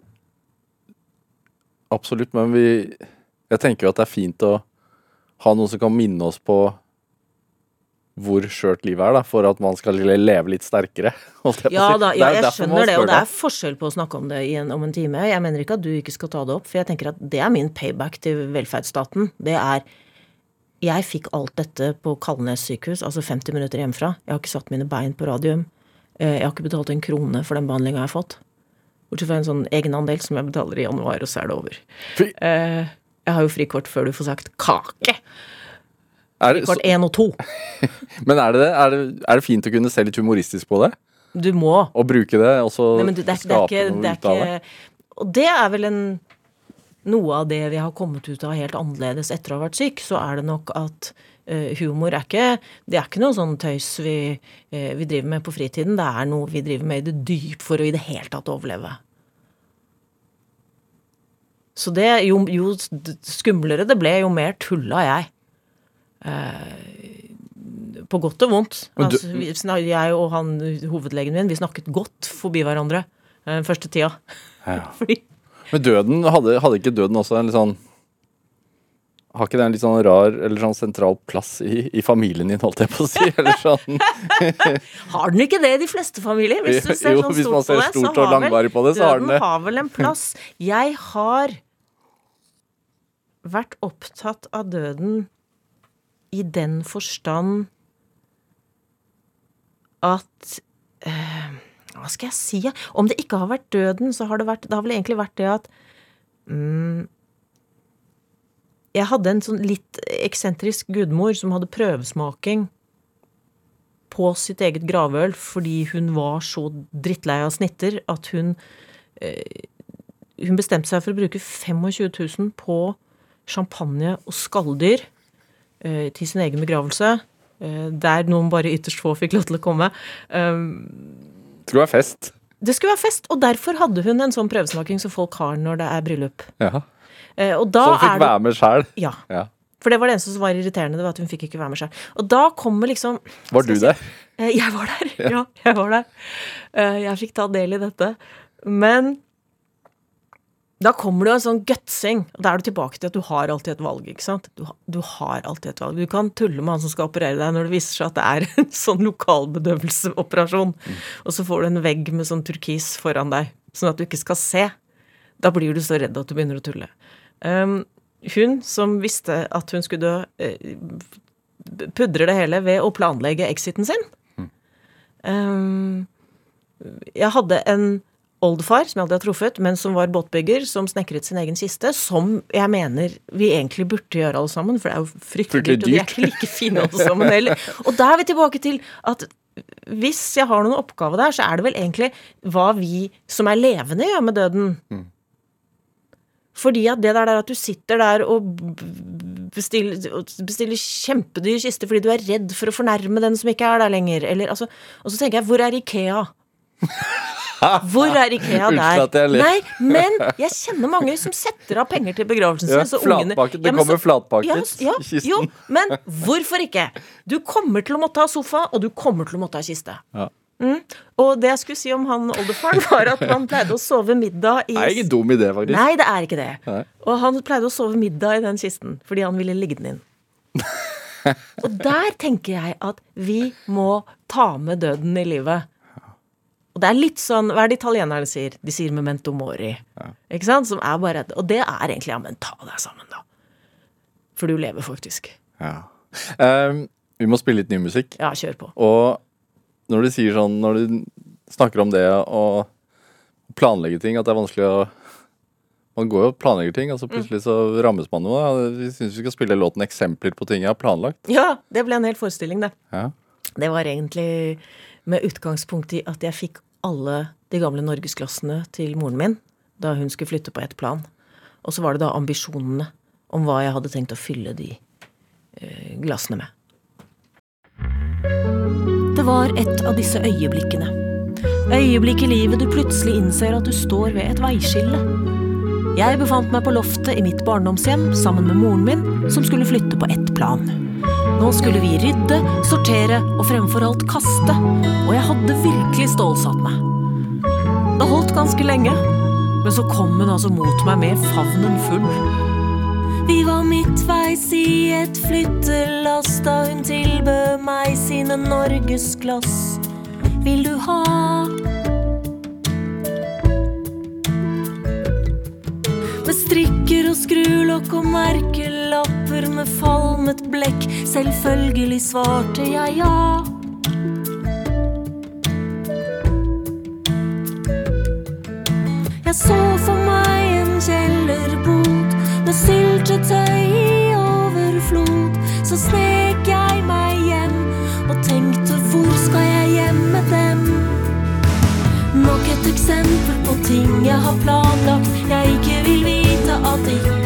Absolutt, men vi Jeg tenker jo at det er fint å ha noen som kan minne oss på hvor skjørt livet er, da, for at man skal leve litt sterkere. Ja da, ja, jeg skjønner det, og det er forskjell på å snakke om det i en, om en time. Jeg mener ikke at du ikke skal ta det opp, for jeg tenker at det er min payback til velferdsstaten. Det er Jeg fikk alt dette på Kalnes sykehus, altså 50 minutter hjemmefra. Jeg har ikke satt mine bein på radium. Eh, Jeg har ikke betalt en krone for den behandlinga jeg har fått. Bortsett fra en sånn egenandel som jeg betaler i januar, og så er det over. Fy. Eh, Jeg har jo frikort før du får sagt kake. Er det, Frikort én og to. men er det, det? er det er det fint å kunne se litt humoristisk på det? Du må. Og bruke det, og så Nei, du, det, er, det er skape ikke, noe ut av det? Og det er vel en Noe av det vi har kommet ut av helt annerledes etter å ha vært syk, så er det nok at uh, humor er ikke Det er ikke noe sånn tøys vi, uh, vi driver med på fritiden. Det er noe vi driver med i det dyp for å i det hele tatt overleve. Så det, jo, jo skumlere det ble, jo mer tulla jeg. Eh, på godt og vondt. Altså, vi, jeg og han hovedlegen min, vi snakket godt forbi hverandre eh, første tida. Ja. Fordi Men døden, hadde, hadde ikke døden også en litt sånn Har ikke det en litt sånn rar eller sånn sentral plass i, i familien din, holdt jeg på å si? Eller sånn Har den ikke det i de fleste familier? Hvis du ser Jo, sånn stort på det, så har vel på det, så har den det. døden har vel en plass. Jeg har vært opptatt av døden i den forstand at eh, Hva skal jeg si? Om det ikke har vært døden, så har det vært Det har vel egentlig vært det at mm, Jeg hadde en sånn litt eksentrisk gudmor som hadde prøvesmaking på sitt eget gravøl fordi hun var så drittlei av snitter at hun eh, Hun bestemte seg for å bruke 25 000 på champagne og skalldyr eh, til sin egen begravelse. eh, der noen bare ytterst få fikk lov til å komme. Um, Det skulle være fest. det skulle være fest, og derfor hadde hun en sånn prøvesmaking som folk har når det er bryllup. Ja. Eh, og da Så hun fikk det være med sjæl. Ja. Ja. For det var det eneste som var irriterende, det var at hun fikk ikke være med selv. Og da kommer liksom Var du si- der? Jeg var der, ja. jeg var der. Jeg fikk ta del i dette. Men da kommer det jo en sånn gutsing. og Da er du tilbake til at du har alltid et valg. ikke sant? Du, du har alltid et valg. Du kan tulle med han som skal operere deg, når det viser seg at det er en sånn lokalbedøvelseoperasjon. Og så får du en vegg med sånn turkis foran deg, sånn at du ikke skal se. Da blir du så redd at du begynner å tulle. Um, hun som visste at hun skulle dø, uh, pudrer det hele ved å planlegge exiten sin. Um, jeg hadde en oldefar, som jeg aldri har truffet, men som var båtbygger, som snekret sin egen kiste, som jeg mener vi egentlig burde gjøre alle sammen, for det er jo fryktelig dyrt, og de er ikke like fine alle sammen heller. Og da er vi tilbake til at hvis jeg har noen oppgave der, så er det vel egentlig hva vi som er levende, gjør med døden. Fordi at det der er at du sitter der og bestiller, bestiller kjempedyr kiste fordi du er redd for å fornærme den som ikke er der lenger, eller altså Og så tenker jeg, hvor er Ikea? Hvor er Ikea der? Nei, men jeg kjenner mange som setter av penger til begravelsen Ja, så ungene-. Det Ja, men kommer flatpakket ja, ja. Jo, men hvorfor ikke? Du kommer til å måtte ha sofa, og du kommer til å måtte ha kiste. Ja. Mm. Og det jeg skulle si om han oldefaren, var at han pleide å sove middag i Det er ikke dum idé, faktisk. Nei, det er ikke det. Nei. Og han pleide å sove middag i den kisten fordi han ville ligge den inn. og der tenker jeg at vi må ta med døden i livet. Og det er litt sånn Hva er det italienerne sier? De sier 'memento mori'. Ikke sant? Som er bare Og det er egentlig ja, men ta deg sammen, da. For du lever faktisk. Ja. Ehm, vi må spille litt ny musikk. Ja, kjør på. Og når du sier sånn Når du snakker om det å planlegge ting, at det er vanskelig å Man går jo og planlegger ting, og så plutselig så rammes man noe. Vi syns vi skal spille låten 'Eksempler på ting jeg har planlagt'. Ja, det ble en hel forestilling, det. Ja. Det var egentlig med utgangspunkt i at jeg fikk alle de gamle norgesglassene til moren min da hun skulle flytte på ett plan. Og så var det da ambisjonene om hva jeg hadde tenkt å fylle de eh, glassene med. Det var et av disse øyeblikkene. Øyeblikk i livet du plutselig innser at du står ved et veiskille. Jeg befant meg på loftet i mitt barndomshjem sammen med moren min, som skulle flytte på ett plan. Nå skulle vi rydde, sortere og fremfor alt kaste, og jeg hadde virkelig stålsatt meg. Det holdt ganske lenge, men så kom hun altså mot meg med favnen full. Vi var midtveis i et flyttelass da hun tilbød meg sine norgesglass. Vil du ha? Med strikker og skrulokk og merkelapper med falmet blekk. Selvfølgelig svarte jeg ja. Jeg så for meg en kjellerbod med syltetøy i overflod. Så snek jeg meg hjem og tenkte hvor skal jeg hjem med dem? Nok et eksempel på ting jeg har planlagt jeg ikke vil vite at blir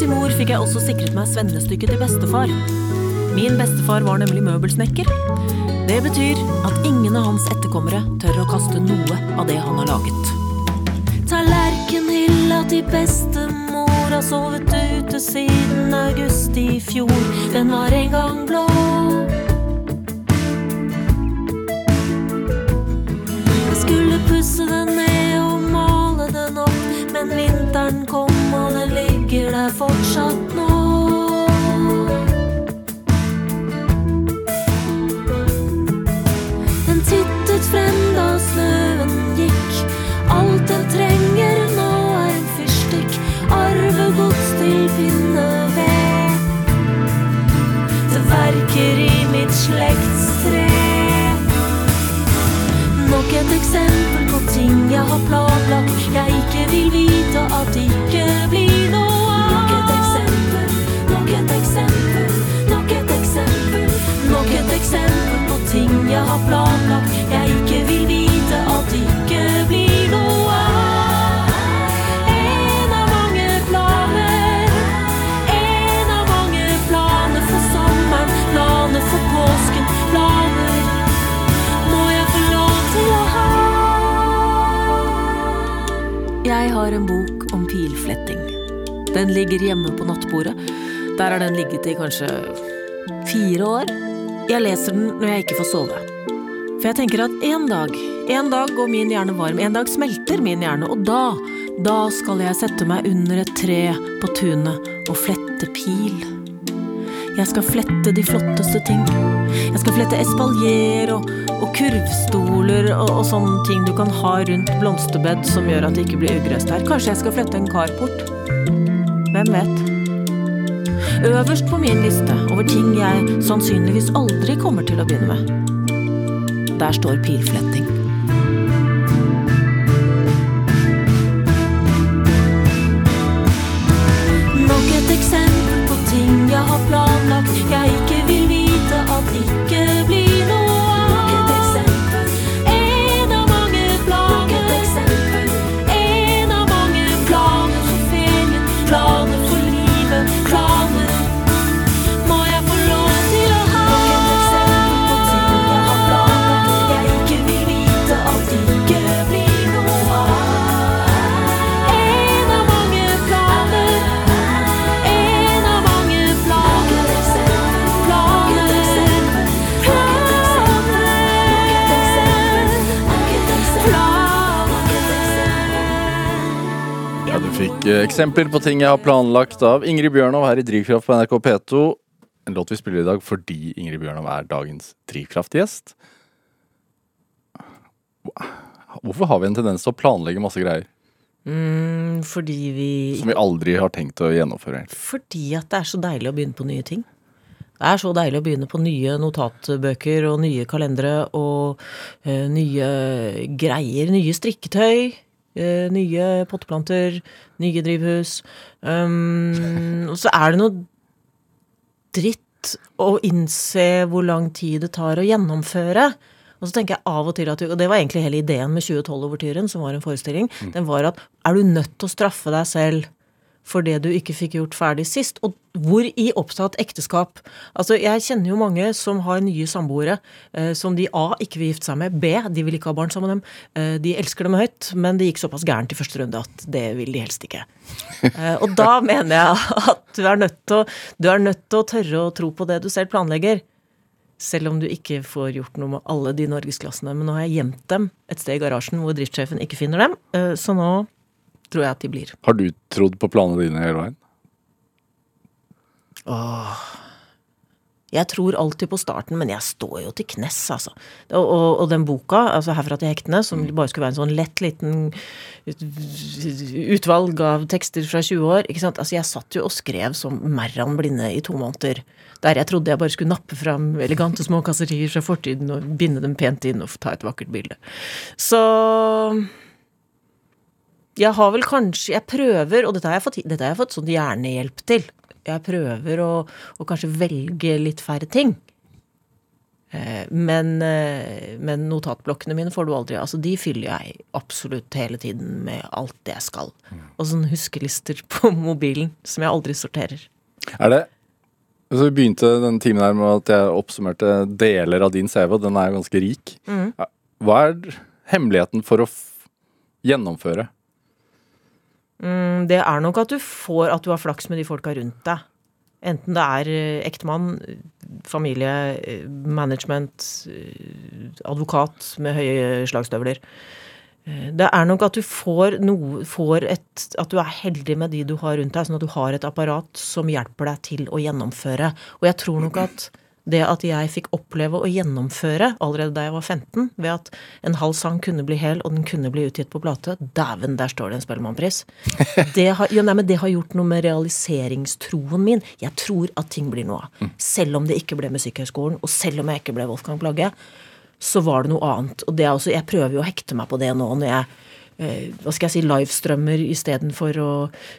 til mor fikk jeg også sikret meg svennestykket til bestefar. Min bestefar var nemlig møbelsnekker. Det betyr at ingen av hans etterkommere tør å kaste noe av det han har laget. Tallerkenhylla til bestemor har sovet ute siden august i fjor. Den var en gang blå. Jeg skulle pusse den ned og male den opp, men vinteren kom, fortsatt nå. Den tittet frem da snøen gikk. Alt den trenger nå er en fyrstikk. Arvegods til pinneved. Det verker i mitt slektstre. Nok et eksempel på ting jeg har planlagt jeg ikke vil vite at det ikke blir eksempel på ting jeg har planlagt jeg ikke vil vite at det ikke blir noe av. En av mange planer, en av mange planer for sommeren, planer for påsken, planer må jeg få lov til å ha. Jeg har en bok om pilfletting. Den ligger hjemme på nattbordet. Der har den ligget i kanskje fire år. Jeg leser den når jeg ikke får sove. For jeg tenker at en dag, en dag går min hjerne varm, en dag smelter min hjerne, og da, da skal jeg sette meg under et tre på tunet og flette pil. Jeg skal flette de flotteste ting. Jeg skal flette espalier og og kurvstoler og, og sånne ting du kan ha rundt blomsterbed som gjør at det ikke blir ugress der. Kanskje jeg skal flette en carport? Hvem vet? Øverst på min liste over ting jeg sannsynligvis aldri kommer til å begynne med. Der står pilfletting. Nok et eksempel på ting jeg har planlagt Jeg ikke eksempler på ting jeg har planlagt av Ingrid Bjørnov her i Drivkraft på NRK P2. En låt vi spiller i dag fordi Ingrid Bjørnov er dagens Drivkraft-gjest. Hvorfor har vi en tendens til å planlegge masse greier Mm, fordi vi som vi aldri har tenkt å gjennomføre? Fordi at det er så deilig å begynne på nye ting. Det er så deilig å begynne på nye notatbøker og nye kalendere og uh, nye greier. Nye strikketøy, uh, nye potteplanter, nye drivhus. Um, og så er det noe dritt å innse hvor lang tid det tar å gjennomføre. Og så tenker jeg av og til at, og det var egentlig hele ideen med 2012-overtyren, som var en forestilling, den var at er du nødt til å straffe deg selv for det du ikke fikk gjort ferdig sist? Og hvor i opptatt ekteskap? Altså, jeg kjenner jo mange som har nye samboere eh, som de A. ikke vil gifte seg med, B. de vil ikke ha barn sammen med dem. Eh, de elsker dem høyt, men det gikk såpass gærent i første runde at det vil de helst ikke. Eh, og da mener jeg at du er, nødt til å, du er nødt til å tørre å tro på det du selv planlegger. Selv om du ikke får gjort noe med alle de norgesklassene. Men nå har jeg gjemt dem et sted i garasjen hvor driftssjefen ikke finner dem. eh, Så nå tror jeg at de blir. Har du trodd på planene dine hele veien? Jeg tror alltid på starten, men jeg står jo til knes, altså. Og, og, og den boka, altså 'Herfra til hektene', som bare skulle være en sånn lett liten utvalg av tekster fra 20 år, ikke sant. Altså, jeg satt jo og skrev som Merran blinde i to måneder. Der jeg trodde jeg bare skulle nappe fram elegante små kasserier fra fortiden og binde dem pent inn og ta et vakkert bilde. Så jeg har vel kanskje Jeg prøver, og dette har jeg fått, har jeg fått sånn hjernehjelp til. Jeg prøver å, å kanskje velge litt færre ting. Eh, Men, eh, men notatblokkene mine får du aldri. Altså, de fyller jeg absolutt hele tiden med alt det jeg skal. Og sånne huskelister på mobilen som jeg aldri sorterer. Er det så Vi begynte denne timen her med at jeg oppsummerte deler av din CV, og den er ganske rik. Hva er hemmeligheten for å gjennomføre? Mm, Det er nok at du får at du har flaks med de folka rundt deg. Enten det er eh, ektemann, familie, eh, management, eh, advokat med høye slagstøvler. Det er nok at du får noe får et, At du er heldig med de du har rundt deg, sånn at du har et apparat som hjelper deg til å gjennomføre. Og jeg tror nok at det at jeg fikk oppleve å gjennomføre allerede da jeg var 15, ved at en halv sang kunne bli hel, og den kunne bli utgitt på plate Dæven, der står det en Spellemannpris. Det har, ja, nei, men det har gjort noe med realiseringstroen min. Jeg tror at ting blir noe av. Selv om det ikke ble Musikkhøgskolen, og selv om jeg ikke ble Wolfgang Plagge, så var det noe annet. Og det er også, jeg prøver jo å hekte meg på det nå når jeg hva skal jeg si, livestrømmer istedenfor å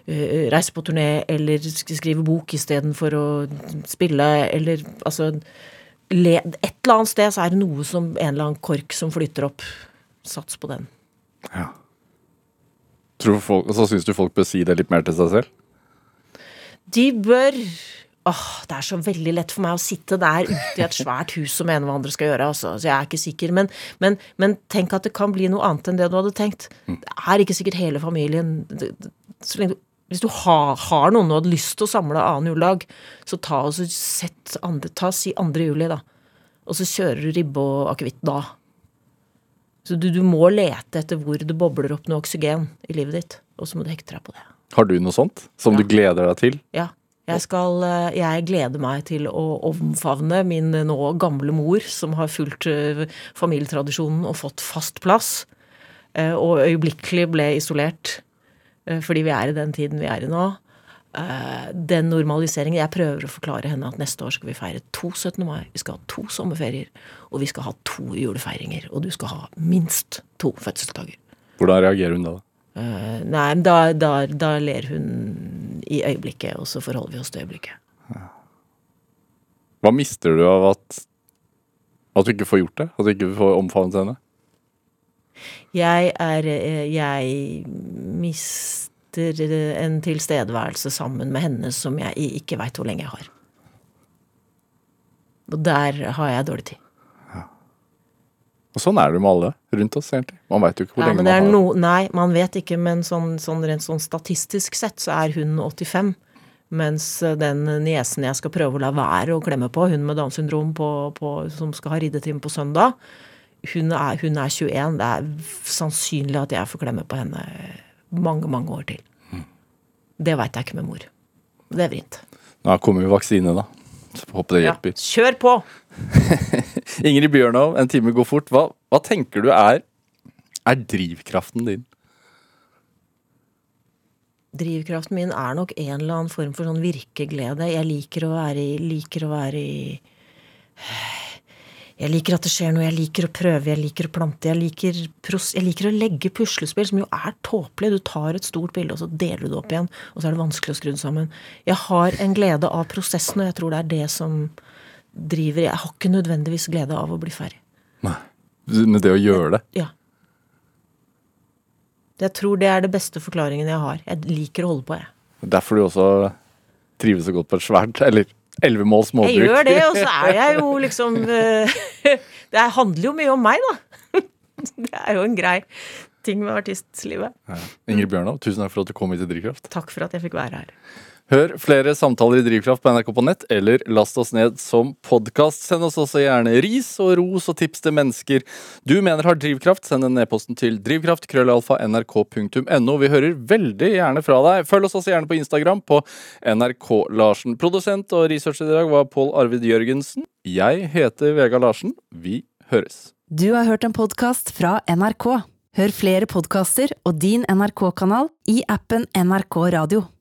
eh, reise på turné, eller skrive bok istedenfor å spille, eller altså Et eller annet sted så er det noe som en eller annen kork som flytter opp. Sats på den. Tror folk, så syns du folk bør si det litt mer til seg selv? De bør Åh, Det er så veldig lett for meg å sitte der ute i et svært hus og mene hva andre skal gjøre. Altså. Så jeg er ikke sikker. Men, men, men tenk at det kan bli noe annet enn det du hadde tenkt. Det er ikke sikkert hele familien det- det- du, Hvis du har, har noen og hadde lyst til å samle annen juledag, så ta og så sett andre, ta si andre juli, da. Og så kjører du ribbe og akevitt da. Så du, du må lete etter hvor det bobler opp noe oksygen i livet ditt, og så må du hekte deg på det. Har du noe sånt som Ja. du gleder deg til? Ja. Jeg, skal, eh, jeg gleder meg til å omfavne min nå gamle mor, som har fulgt eh, familietradisjonen og fått fast plass, eh, og øyeblikkelig ble isolert fordi vi er i den tiden vi er i nå. Den normaliseringen Jeg prøver å forklare henne at neste år skal vi feire to 17. mai, vi skal ha to sommerferier, og vi skal ha to julefeiringer, og du skal ha minst to fødselsdager. Hvordan reagerer hun da? Eh, nei, da, da, da ler hun i øyeblikket, og så forholder vi oss til øyeblikket. Hva mister du av at at du ikke får gjort det? At du ikke får omfavnet henne? Jeg er eh, Jeg mister en tilstedeværelse sammen med henne som jeg ikke veit hvor lenge jeg har. Og der har jeg dårlig tid. Og sånn er det med alle rundt oss, egentlig. Man veit jo ikke hvor lenge men det man har no, nei, man vet ikke, men sånn, sånn rent sånn statistisk sett så er hun 85. Mens eh, den niesen jeg skal prøve å la være å klemme på, hun med Downs syndrom på, på, som skal ha riddetime på søndag, hun er, hun er 21. Det er sannsynlig at jeg får klemme på henne mange, mange år til. Det veit jeg ikke med mor. Det er vrient. Nå kommer jo vaksine, da. Så håper det hjelper. Ja, kjør på! Ingrid Bjørnov, en time går fort. Hva, hva tenker du er, er drivkraften din? Drivkraften min er nok en eller annen form for sånn virkeglede. Jeg liker å være i Liker å være i Jeg liker at det skjer noe, jeg liker å prøve, jeg liker å plante. Jeg liker, jeg liker å legge puslespill, som jo er tåpelig. Du tar et stort bilde, og så deler du det opp igjen, og så er det vanskelig å skru det sammen. Jeg har en glede av prosessen, og jeg tror det er det som driver Jeg har ikke nødvendigvis glede av å bli ferdig. Nei. Med det å gjøre det. Ja. Jeg tror det er det beste forklaringen jeg har. Jeg liker å holde på, jeg. Derfor du også trives så godt på et svært, eller elleve mål småbruk. Jeg gjør det, og så er jeg jo liksom eh, Det handler jo mye om meg, da. Det er jo en grei ting med artistlivet. Ingrid Bjørnov, tusen takk for at du kom hit til Drivkraft. Takk for at jeg fikk være her. Hør flere samtaler i Drivkraft på NRK på nett, eller last oss ned som podkast. Send oss også gjerne ris og ros og tips til mennesker du mener har drivkraft. Send en e-posten til drivkraft.krøllalfa.nrk.no. Vi hører veldig gjerne fra deg. Følg oss også gjerne på Instagram på NRK Larsen. Produsent og researcher i dag var Pål Arvid Jørgensen. Jeg heter Vega Larsen. Vi høres. Du har hørt en podkast fra NRK. Hør flere podkaster og din NRK-kanal i appen NRK Radio.